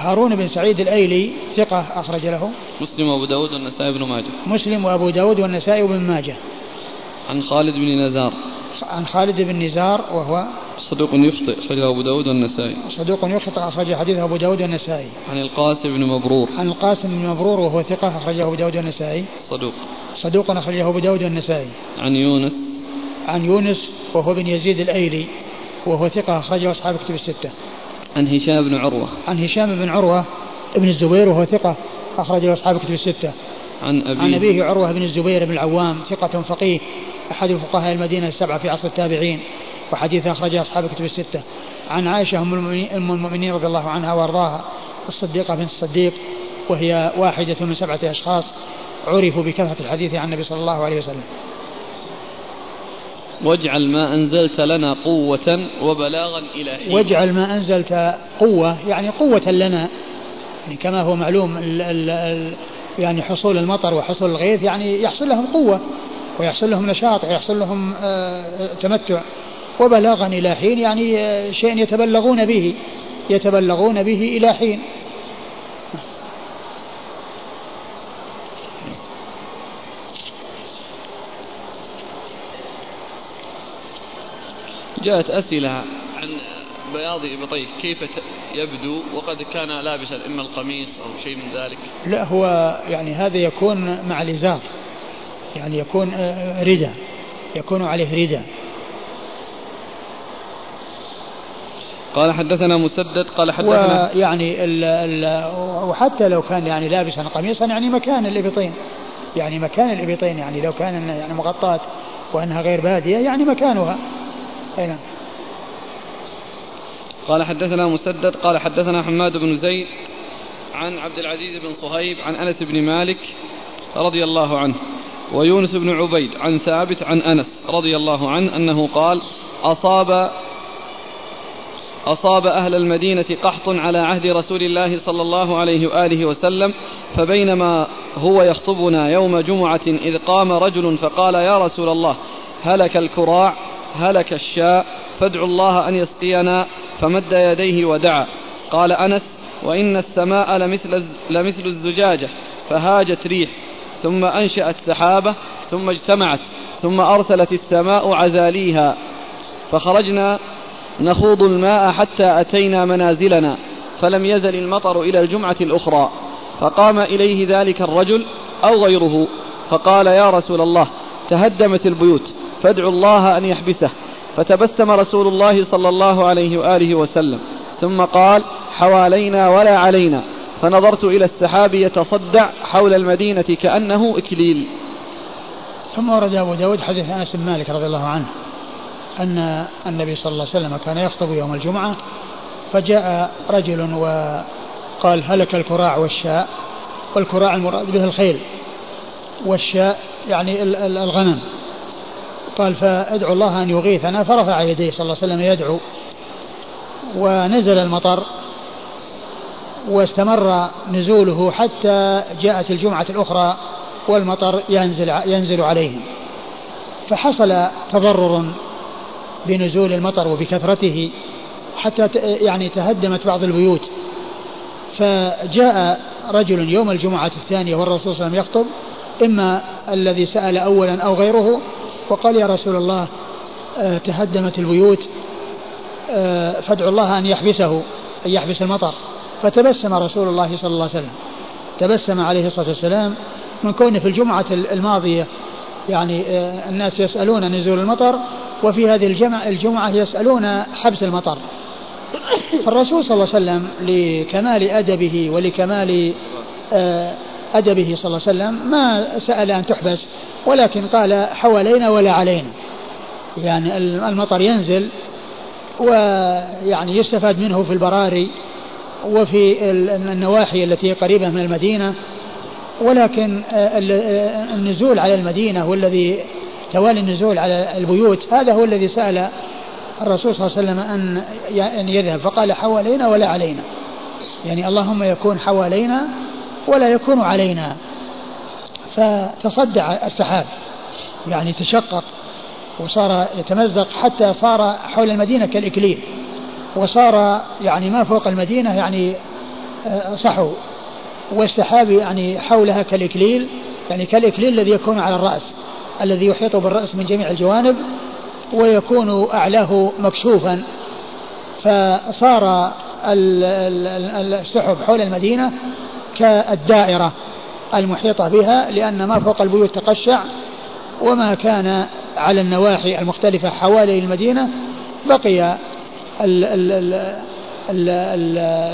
هارون بن سعيد الأيلي ثقة أخرج له. مسلم وأبو داود والنسائي بن ماجه. مسلم وأبو داود والنسائي بن ماجه. عن خالد بن نزار. عن خالد بن نزار وهو صدوق يخطئ أخرجه أبو داود والنسائي. صدوق يخطئ أخرج حديثه أبو داود والنسائي. عن القاسم بن مبرور. عن القاسم بن مبرور وهو ثقة أخرجه أبو داود والنسائي. صدوق. صدوق أخرجه أبو داود والنسائي. عن يونس. عن يونس وهو بن يزيد الأيلي وهو ثقة أخرجه أصحاب كتب الستة. عن هشام بن عروة. عن هشام بن عروة ابن الزبير وهو ثقة أخرجه أصحاب كتب الستة. عن أبيه. عن أبيه عروة بن الزبير بن العوام ثقة فقيه أحد فقهاء المدينة السبعة في عصر التابعين وحديث أخرجه أصحاب كتب الستة. عن عائشة أم المؤمنين رضي الله عنها وأرضاها الصديقة بنت الصديق وهي واحدة من سبعة أشخاص عرفوا بكثرة الحديث عن النبي صلى الله عليه وسلم. واجعل ما أنزلت لنا قوة وبلاغا إلى حين. واجعل ما أنزلت قوة يعني قوة لنا. يعني كما هو معلوم ال ال ال يعني حصول المطر وحصول الغيث يعني يحصل لهم قوة ويحصل لهم نشاط ويحصل لهم آه، تمتع. وبلاغا إلى حين يعني آه، شيء يتبلغون به يتبلغون به إلى حين. جاءت أسئلة. عن بياض إبطيه كيف يبدو وقد كان لابسا إما القميص أو شيء من ذلك؟ لا هو يعني هذا يكون مع الإزار. يعني يكون آه، ردى يكون عليه ردى قال حدثنا مسدد قال حدثنا ويعني ال ال وحتى لو كان يعني لابسا قميصا يعني مكان الإبطين. يعني مكان الإبطين يعني لو كان يعني مغطاة وأنها غير بادية يعني مكانها. أي نعم. قال حدثنا مسدد قال حدثنا حماد بن زيد عن عبد العزيز بن صهيب عن أنس بن مالك رضي الله عنه ويونس بن عبيد عن ثابت عن أنس رضي الله عنه أنه قال أصاب أصاب أهل المدينة قحط على عهد رسول الله صلى الله عليه وآله وسلم فبينما هو يخطبنا يوم جمعة إذ قام رجل فقال يا رسول الله هلك الكراع هلك الشاء فادعوا الله أن يسقينا فمد يديه ودعا. قال أنس وإن السماء لمثل, لمثل الزجاجة فهاجت ريح. ثم أنشأت سحابة ثم اجتمعت ثم أرسلت السماء عزاليها. فخرجنا نخوض الماء حتى أتينا منازلنا فلم يزل المطر إلى الجمعة الأخرى. فقام إليه ذلك الرجل أو غيره فقال يا رسول الله تهدمت البيوت. فادعوا الله أن يحبسه. فتبسم رسول الله صلى الله عليه وآله وسلم. ثم قال حوالينا ولا علينا. فنظرت إلى السحاب يتصدع حول المدينة كأنه إكليل. ثم ورد أبو داود حديث أنس بن مالك رضي الله عنه أن النبي صلى الله عليه وسلم كان يخطب يوم الجمعة فجاء رجل وقال هلك الكراع والشاء. والكراع المراد به الخيل. والشاء يعني الغنم. قال فادعوا الله أن يغيثنا. فرفع يديه صلى الله عليه وسلم يدعو. ونزل المطر. واستمر نزوله حتى جاءت الجمعة الأخرى والمطر ينزل ينزل عليهم. فحصل تضرر بنزول المطر وبكثرته حتى يعني تهدمت بعض البيوت. فجاء رجل يوم الجمعة الثانية والرسول صلى الله عليه وسلم يخطب. إما الذي سأل أولا أو غيره وقال يا رسول الله آه، تهدمت البيوت آه، فادعوا الله أن يحبسه أن يحبس المطر. فتبسم رسول الله صلى الله عليه وسلم. تبسم عليه الصلاة والسلام من كونه في الجمعة الماضية يعني آه، الناس يسألون نزول المطر وفي هذه الجمعة يسألون حبس المطر. فالرسول صلى الله عليه وسلم لكمال أدبه ولكمال أدبه صلى الله عليه وسلم ما سأل أن تحبس ولكن قال حوالينا ولا علينا. يعني المطر ينزل ويعني يستفاد منه في البراري وفي النواحي التي قريبة من المدينة. ولكن النزول على المدينة والذي توالي النزول على البيوت. هذا هو الذي سأل الرسول صلى الله عليه وسلم أن يذهب. فقال حوالينا ولا علينا. يعني اللهم يكون حوالينا ولا يكون علينا. فتصدع السحاب. يعني تشقق وصار يتمزق حتى صار حول المدينة كالإكليل. وصار يعني ما فوق المدينة يعني آه، صحو. والسحاب يعني حولها كالإكليل يعني كالإكليل الذي يكون على الرأس الذي يحيط بالرأس من جميع الجوانب ويكون أعلاه مكشوفا. فصار السحب حول المدينة كالدائرة. المحيطة بها لأن ما فوق البيوت تقشع وما كان على النواحي المختلفة حوالي المدينة بقي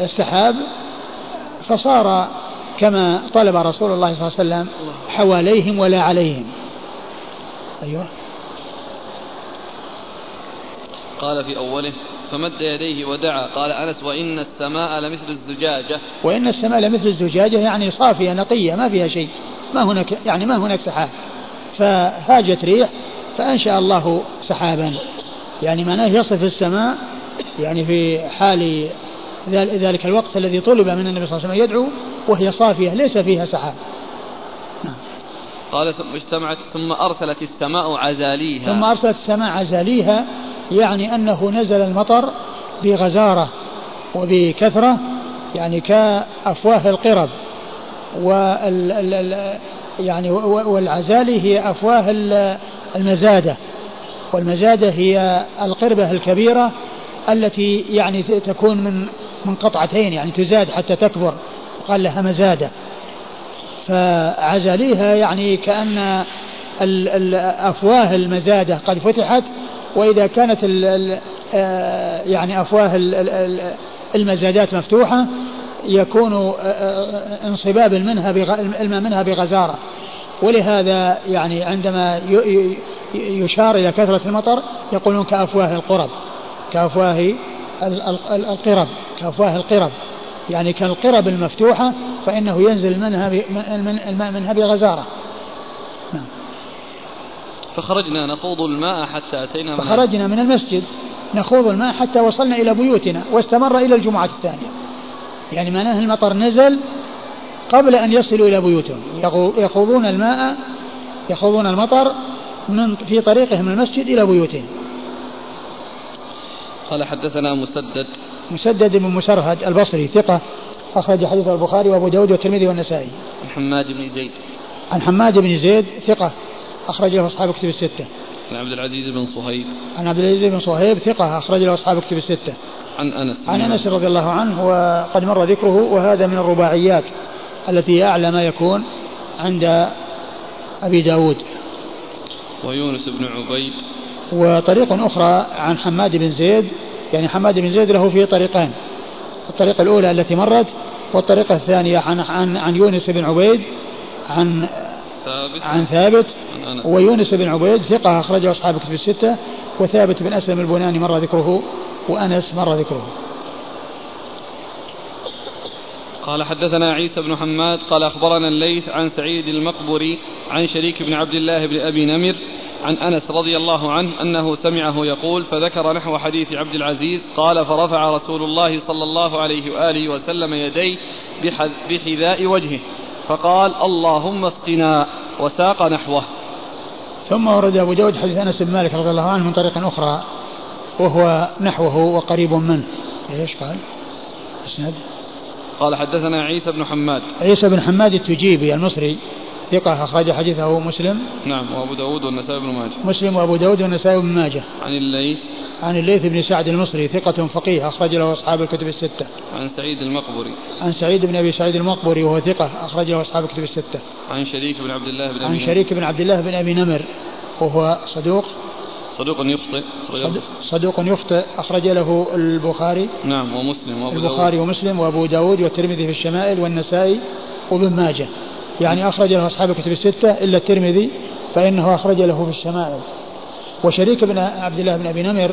السحاب فصار كما طلب رسول الله صلى الله عليه وسلم حواليهم ولا عليهم. أيوه. قال في أوله فمد يديه ودعا. قال أنس وإن السماء لمثل الزجاجة. وإن السماء لمثل الزجاجة يعني صافية نقية ما فيها شيء. ما هناك يعني ما هناك سحاب. فهاجت ريح فأنشأ الله سحابا. يعني معناه يصف السماء يعني في حال ذلك الوقت الذي طلب من النبي صلى الله عليه وسلم يدعو وهي صافية ليس فيها سحاب. نعم. قال ثم اجتمعت ثم أرسلت السماء عزاليها. ثم أرسلت السماء عزاليها يعني أنه نزل المطر بغزارة وبكثرة يعني كأفواه القرب وال يعني والعزالي هي أفواه المزادة والمزادة هي القربة الكبيرة التي يعني تكون من من قطعتين يعني تزاد حتى تكبر قال لها مزادة. فعزاليها يعني كأن أفواه المزادة قد فتحت وإذا كانت ال ال آه، يعني أفواه المزادات مفتوحة يكون آه، آه، انصباب منها الماء منها بغزارة. ولهذا يعني عندما يشار إلى كثرة المطر يقولون كأفواه القرب كأفواه القرب كأفواه القرب. يعني كالقرب المفتوحة فإنه ينزل منها الماء منها بغزارة. فخرجنا نخوض الماء حتى أتينا فخرجنا من المسجد نخوض الماء حتى وصلنا إلى بيوتنا واستمر إلى الجمعة الثانية. يعني معناه المطر نزل قبل أن يصلوا إلى بيوتهم. يخوضون الماء يخوضون المطر من في طريقهم من المسجد إلى بيوتهم. قال حدثنا مسدد. مسدد بن مسرهد البصري ثقة أخرج حديث البخاري وأبو داود والترمذي والنسائي. عن حماد بن زيد. عن حماد بن زيد ثقة. أخرج له أصحاب كتب الستة. عن عبد العزيز بن صهيب. عن عبد العزيز بن صهيب ثقة أخرج له أصحاب كتب الستة. عن أنس. عن أنس رضي الله عنه وقد مر ذكره وهذا من الرباعيات التي أعلى ما يكون عند أبي داود ويونس بن عبيد وطريق أخرى عن حماد بن زيد يعني حماد بن زيد له في طريقين الطريقة الأولى التي مرت والطريقة الثانية عن عن عن يونس بن عبيد عن ثابت. عن ثابت عن ويونس بن عبيد ثقة أخرجه أصحاب كتب الستة وثابت بن أسلم البناني مر ذكره وأنس مر ذكره. قال حدثنا عيسى بن حماد قال أخبرنا الليث عن سعيد المقبري عن شريك بن عبد الله بن أبي نمر عن أنس رضي الله عنه أنه سمعه يقول فذكر نحو حديث عبد العزيز قال فرفع رسول الله صلى الله عليه وآله وسلم يديه بحذاء وجهه. فقال اللهم اسقنا وساق نحوه. ثم ورد أبو داود حديث أنس بن مالك رضي الله عنه من طريق أخرى وهو نحوه وقريب منه. إيش قال؟ إسناد. قال حدثنا عيسى بن حماد. عيسى بن حماد التجيبي المصري. ثقة أخرج حديثه مسلم. نعم وأبو داود والنسائي بن ماجه. مسلم وأبو داود والنسائي بن ماجه. عن الليث. عن الليث بن سعد المصري ثقة فقيه أخرج له أصحاب الكتب الستة. عن سعيد المقبري. عن سعيد بن أبي سعيد المقبري وهو ثقة أخرج له أصحاب الكتب الستة. عن شريك بن عبد الله بن عن أبي شريك بن عبد الله بن أبي نمر وهو صدوق. صدوق يخطئ صد- صدوق يخطئ أخرج له البخاري. نعم ومسلم وأبو البخاري داود ومسلم وأبو داود والترمذي في الشمائل والنسائي وابن ماجه. يعني أخرج له أصحاب الكتب الستة إلا الترمذي فإنه أخرج له في الشمائل. وشريك بن عبد الله بن أبي نمر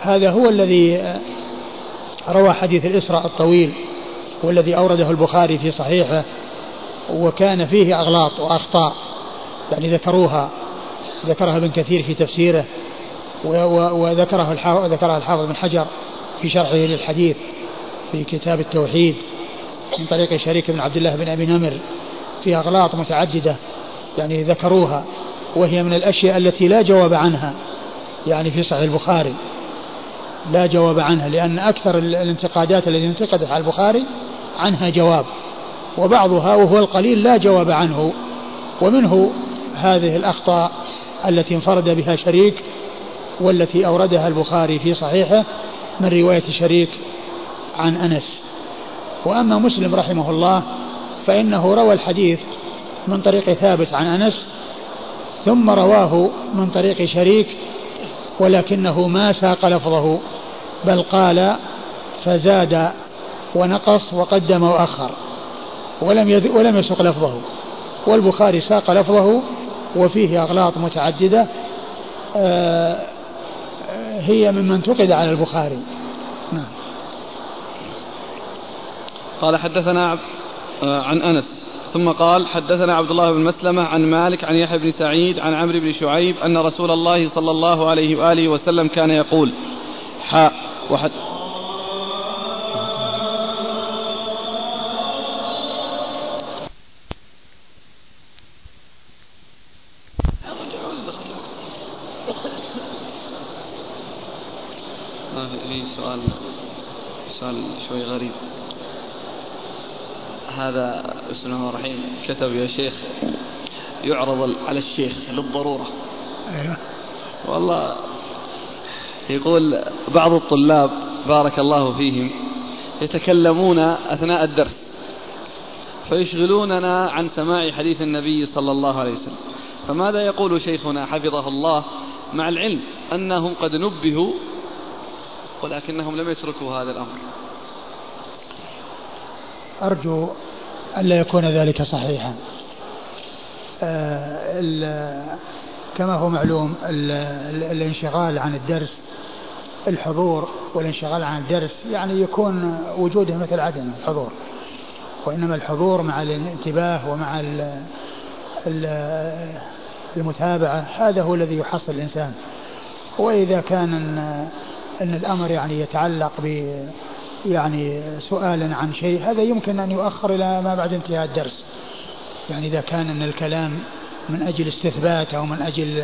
هذا هو الذي آه، روى حديث الإسراء الطويل والذي أورده البخاري في صحيحه وكان فيه أغلاط وأخطاء يعني ذكروها ذكرها ابن كثير في تفسيره وذكره ذكرها الحافظ بن حجر في شرحه للحديث في كتاب التوحيد من طريق شريك بن عبد الله بن أبي نمر. في اغلاط متعددة يعني ذكروها وهي من الأشياء التي لا جواب عنها يعني في صحيح البخاري. لا جواب عنها لأن أكثر ال- الانتقادات التي انتقدت على البخاري عنها جواب وبعضها وهو القليل لا جواب عنه. ومنه هذه الأخطاء التي انفرد بها شريك والتي أوردها البخاري في صحيحه من رواية شريك عن أنس. وأما مسلم رحمه الله فإنه روى الحديث من طريق ثابت عن أنس ثم رواه من طريق شريك ولكنه ما ساق لفظه بل قال فزاد ونقص وقدم وأخر ولم. ولم يسق لفظه والبخاري ساق لفظه وفيه أغلاط متعددة آه، هي ممن انتقد على البخاري نعم قال حدثنا عن أنس. ثم قال حدثنا عبد الله بن مسلمة عن مالك عن يحيى بن سعيد عن عمرو بن شعيب أن رسول الله صلى الله عليه وآله وسلم كان يقول حاء وحد سؤال سؤال شوي غريب. هذا بسم الله الرحيم. كتب يا شيخ. يعرض على الشيخ للضرورة. أيوه. والله يقول بعض الطلاب بارك الله فيهم يتكلمون أثناء الدرس فيشغلوننا عن سماع حديث النبي صلى الله عليه وسلم. فماذا يقول شيخنا حفظه الله مع العلم أنهم قد نبهوا ولكنهم لم يتركوا هذا الأمر؟ أرجو ألا يكون ذلك صحيحا. آه، كما هو معلوم ال- ال- الانشغال عن الدرس الحضور والانشغال عن الدرس يعني يكون وجوده مثل عدم الحضور. وإنما الحضور مع الانتباه ومع ال- ال- المتابعة هذا هو الذي يحصل الإنسان. وإذا كان أن الأمر يعني يتعلق ب يعني سؤالا عن شيء هذا يمكن أن يؤخر إلى ما بعد انتهاء الدرس. يعني إذا كان أن الكلام من أجل استثبات أو من أجل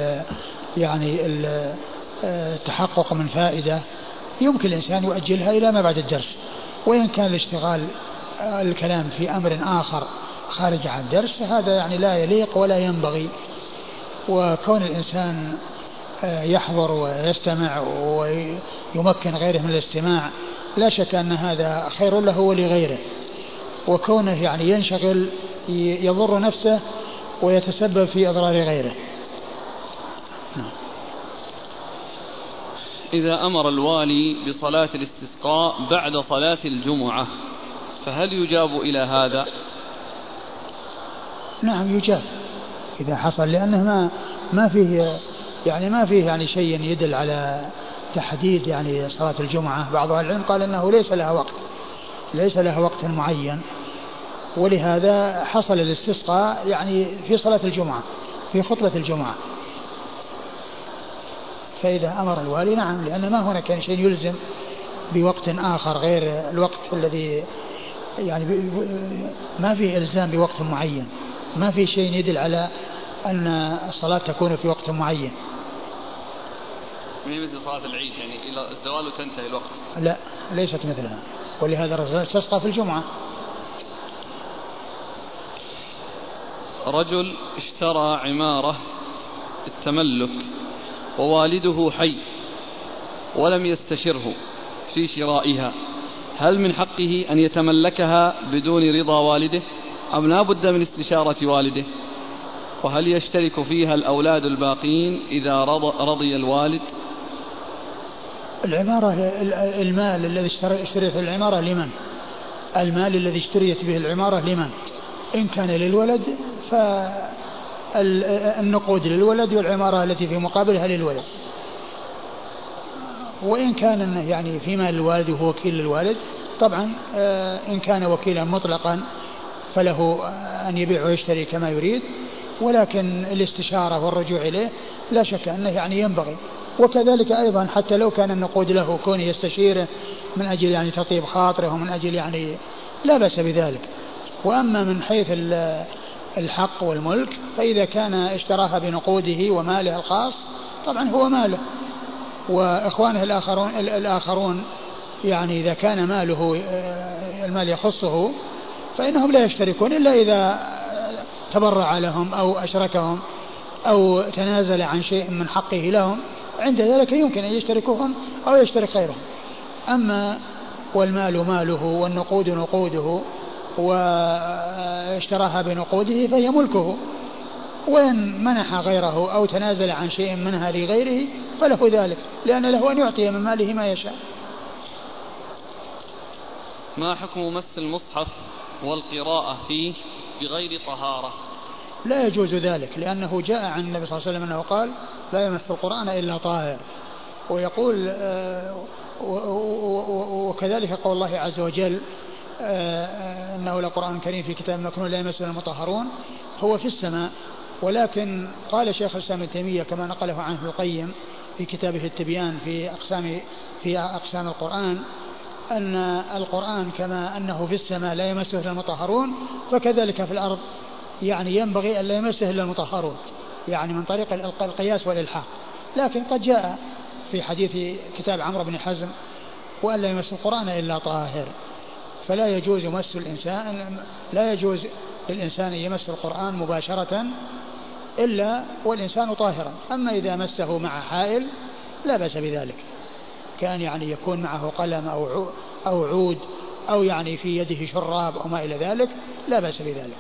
يعني ال- التحقق من فائدة يمكن الإنسان يؤجلها إلى ما بعد الدرس. وإن كان الاشتغال الكلام في أمر آخر خارج عن الدرس هذا يعني لا يليق ولا ينبغي. وكون الإنسان آه، يحضر ويستمع ويمكن غيره من الاستماع لا شك أن هذا خير له ولغيره. وكونه يعني ينشغل يضر نفسه ويتسبب في إضرار غيره. إذا أمر الوالي بصلاة الاستسقاء بعد صلاة الجمعة فهل يجاب إلى هذا؟ نعم يجاب. إذا حصل لأنه ما ما فيه يعني ما فيه يعني شيء يدل على تحديد يعني صلاة الجمعة بعض أهل العلم قال أنه ليس لها وقت ليس لها وقت معين ولهذا حصل الاستسقاء يعني في صلاة الجمعة في خطبة الجمعة. فإذا أمر الوالي نعم لأن ما هناك يعني شيء يلزم بوقت آخر غير الوقت الذي يعني ما في إلزام بوقت معين ما في شيء يدل على أن الصلاة تكون في وقت معين. هي مثل صلاة العيد يعني إلى الزوال وتنتهي الوقت. لا ليست مثلها. ولهذا الرسول استسقى في الجمعة. رجل اشترى عمارة التملك ووالده حي ولم يستشره في شرائها. هل من حقه أن يتملكها بدون رضا والده أم لا بد من استشارة والده؟ وهل يشترك فيها الأولاد الباقين إذا رضي الوالد؟ العمارة المال الذي اشتريت العمارة لمن؟ المال الذي اشتريت به العمارة لمن؟ إن كان للولد فالنقود للولد والعمارة التي في مقابلها للولد. وإن كان يعني في مال الوالد وهو وكيل للوالد طبعا آه، إن كان وكيلا مطلقا فله أن يبيع ويشتري كما يريد ولكن الاستشارة والرجوع إليه لا شك أنه يعني ينبغي. وكذلك أيضا حتى لو كان النقود له كونه يستشيره من أجل يعني تطيب خاطره ومن أجل يعني لا بأس بذلك. وأما من حيث الحق والملك فإذا كان اشتراها بنقوده وماله الخاص طبعا هو ماله. وإخوانه الآخرون الآخرون يعني إذا كان ماله آه، المال يخصه فإنهم لا يشتركون إلا إذا تبرع لهم أو أشركهم أو تنازل عن شيء من حقه لهم. عند ذلك يمكن أن يشتركوهم أو يشترك غيرهم. أما والمال ماله والنقود نقوده واشتراها بنقوده فهي ملكه. وإن منح غيره أو تنازل عن شيء منها لغيره فله ذلك لأن له أن يعطي من ماله ما يشاء. ما حكم مس المصحف والقراءة فيه بغير طهارة؟ لا يجوز ذلك لأنه جاء عن النبي صلى الله عليه وسلم أنه قال لا يمس القرآن إلا طاهر ويقول آه، وكذلك قول الله عز وجل آه، إنه لقرآن كريم في كتاب مكنون لا يمسه المطهرون هو في السماء. ولكن قال شيخ الإسلام ابن تيمية كما نقله عنه القيم في كتابه التبيان في أقسام في أقسام القرآن أن القرآن كما أنه في السماء لا يمسه المطهرون فكذلك في الأرض يعني ينبغي ان لا يمسه إلا المطهرون يعني من طريق القياس والإلحاق. لكن قد جاء في حديث كتاب عمرو بن حزم وأن لا يمس القرآن إلا طاهر. فلا يجوز مس الإنسان لا يجوز للإنسان أن يمس القرآن مباشرة إلا والإنسان طاهرا. أما إذا مسه مع حائل لا بأس بذلك كان يعني يكون معه قلم أو أو عود أو يعني في يده شراب أو ما إلى ذلك لا بأس بذلك.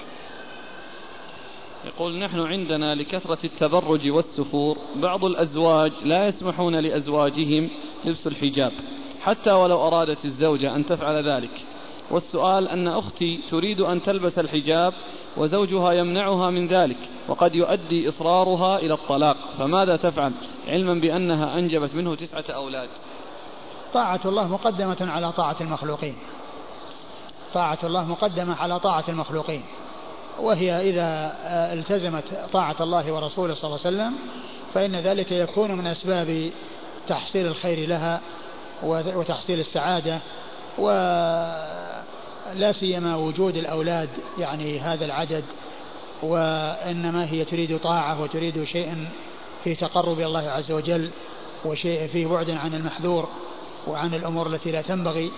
يقول نحن عندنا لكثرة التبرج والسفور بعض الأزواج لا يسمحون لأزواجهم لبس الحجاب حتى ولو أرادت الزوجة أن تفعل ذلك. والسؤال أن أختي تريد أن تلبس الحجاب وزوجها يمنعها من ذلك وقد يؤدي إصرارها إلى الطلاق فماذا تفعل؟ علما بأنها أنجبت منه تسعة أولاد. طاعة الله مقدمة على طاعة المخلوقين. طاعة الله مقدمة على طاعة المخلوقين. وهي إذا التزمت طاعة الله ورسوله صلى الله عليه وسلم فإن ذلك يكون من أسباب تحصيل الخير لها وتحصيل السعادة ولا سيما وجود الأولاد يعني هذا العدد وإنما هي تريد طاعة وتريد شيئا في تقرب إلى الله عز وجل وشيء فيه بعد عن المحذور وعن الأمور التي لا تنبغي.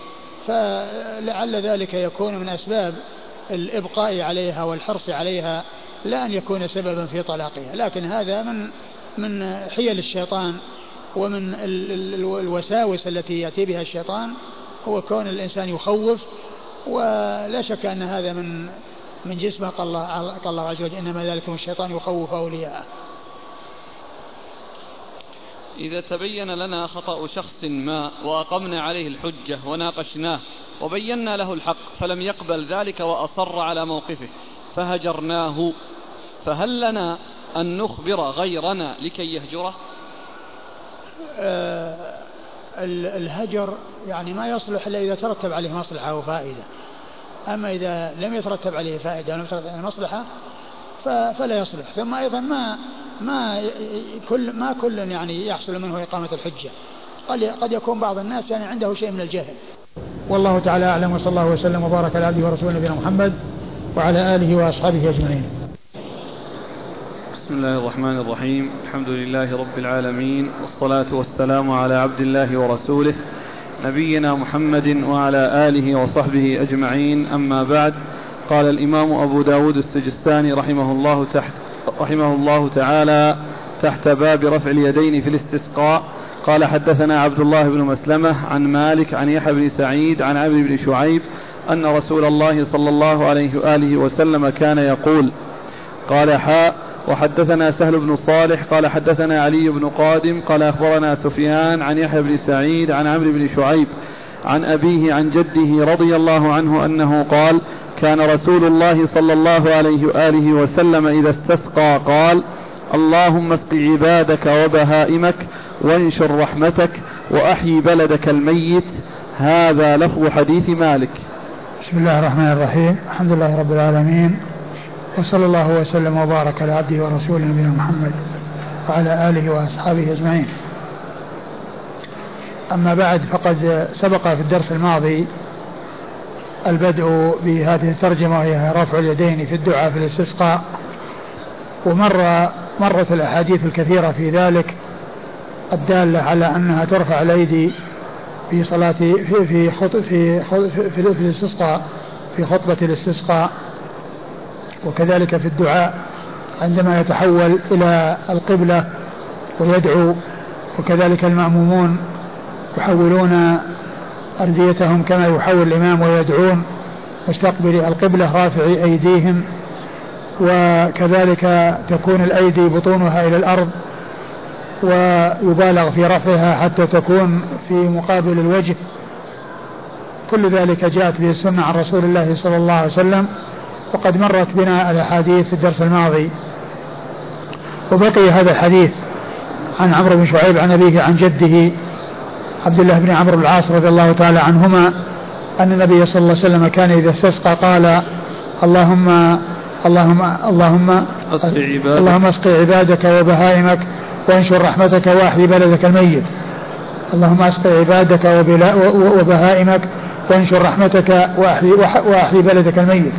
فلعل ذلك يكون من أسباب الإبقاء عليها والحرص عليها لا أن يكون سببا في طلاقها لكن هذا من من حيل الشيطان ومن الوساوس التي يأتي بها الشيطان هو كون الإنسان يخوف ولا شك أن هذا من من جسمه قال الله, عز وجل إنما ذلك الشيطان يخوف أولياءه. إذا تبين لنا خطأ شخص ما وأقمنا عليه الحجة وناقشناه وبينا له الحق فلم يقبل ذلك وأصر على موقفه فهجرناه. فهل لنا أن نخبر غيرنا لكي يهجره؟ آه الهجر يعني ما يصلح إلا إذا ترتب عليه مصلحة وفائدة أما إذا لم يترتب عليه فائدة ولم عليه مصلحة فلا يصلح. ثم أيضا ما ما كل ما كل يعني يحصل منه إقامة الحجة. قد قد يكون بعض الناس يعني عنده شيء من الجهل. والله تعالى أعلم وصلى الله وسلم وبارك على عبده ورسوله نبينا محمد وعلى آله وأصحابه أجمعين. بسم بسم الله الرحمن الرحيم. الحمد لله رب العالمين والصلاة والسلام على عبد الله ورسوله نبينا محمد وعلى آله وصحبه أجمعين. أما بعد قال الإمام أبو داود السجستاني رحمه الله تحت رحمه الله تعالى تحت باب رفع اليدين في الاستسقاء. قال حدثنا عبد الله بن مسلمة عن مالك عن يحيى بن سعيد عن عبد بن شعيب أن رسول الله صلى الله عليه وآله وسلم كان يقول قال حاء وحدثنا سهل بن صالح قال حدثنا علي بن قادم قال أخبرنا سفيان عن يحيى بن سعيد عن عمرو بن شعيب عن أبيه عن جده رضي الله عنه أنه قال كان رسول الله صلى الله عليه وآله وسلم إذا استسقى قال اللهم اسق عبادك وبهائمك وانشر رحمتك وأحيي بلدك الميت. هذا لفظ حديث مالك. بسم الله الرحمن الرحيم. الحمد لله رب العالمين. وصلى الله وسلم وبارك على عبده ورسوله نبينا محمد وعلى آله وأصحابه أجمعين. أما بعد فقد سبق في الدرس الماضي البدء بهذه الترجمة وهي رفع اليدين في الدعاء في الاستسقاء ومر مرت الأحاديث الكثيرة في ذلك الدالة على أنها ترفع الأيدي في صلاة في في خط في خط في, في, الاستسقاء في خطبة الاستسقاء وكذلك في الدعاء عندما يتحول إلى القبلة ويدعو وكذلك المأمومون يحولون أرديتهم كما يحول الإمام ويدعون مستقبل القبلة رافعي أيديهم وكذلك تكون الأيدي بطونها إلى الأرض ويبالغ في رفعها حتى تكون في مقابل الوجه. كل ذلك جاءت به السنة عن رسول الله صلى الله عليه وسلم وقد مرت بنا الأحاديث في الدرس الماضي. وبقي هذا الحديث عن عمرو بن شعيب عن أبيه عن جده عبد الله بن عمرو بن العاص رضي الله تعالى عنهما أن النبي صلى الله عليه وسلم كان إذا استسقى قال اللهم اللهم اللهم اللهم اسق عبادك وبهائمك وانشر رحمتك وأحيي بلدك الميت. اللهم اسق عبادك وبهائمك وانشر رحمتك وأحيي بلدك الميت.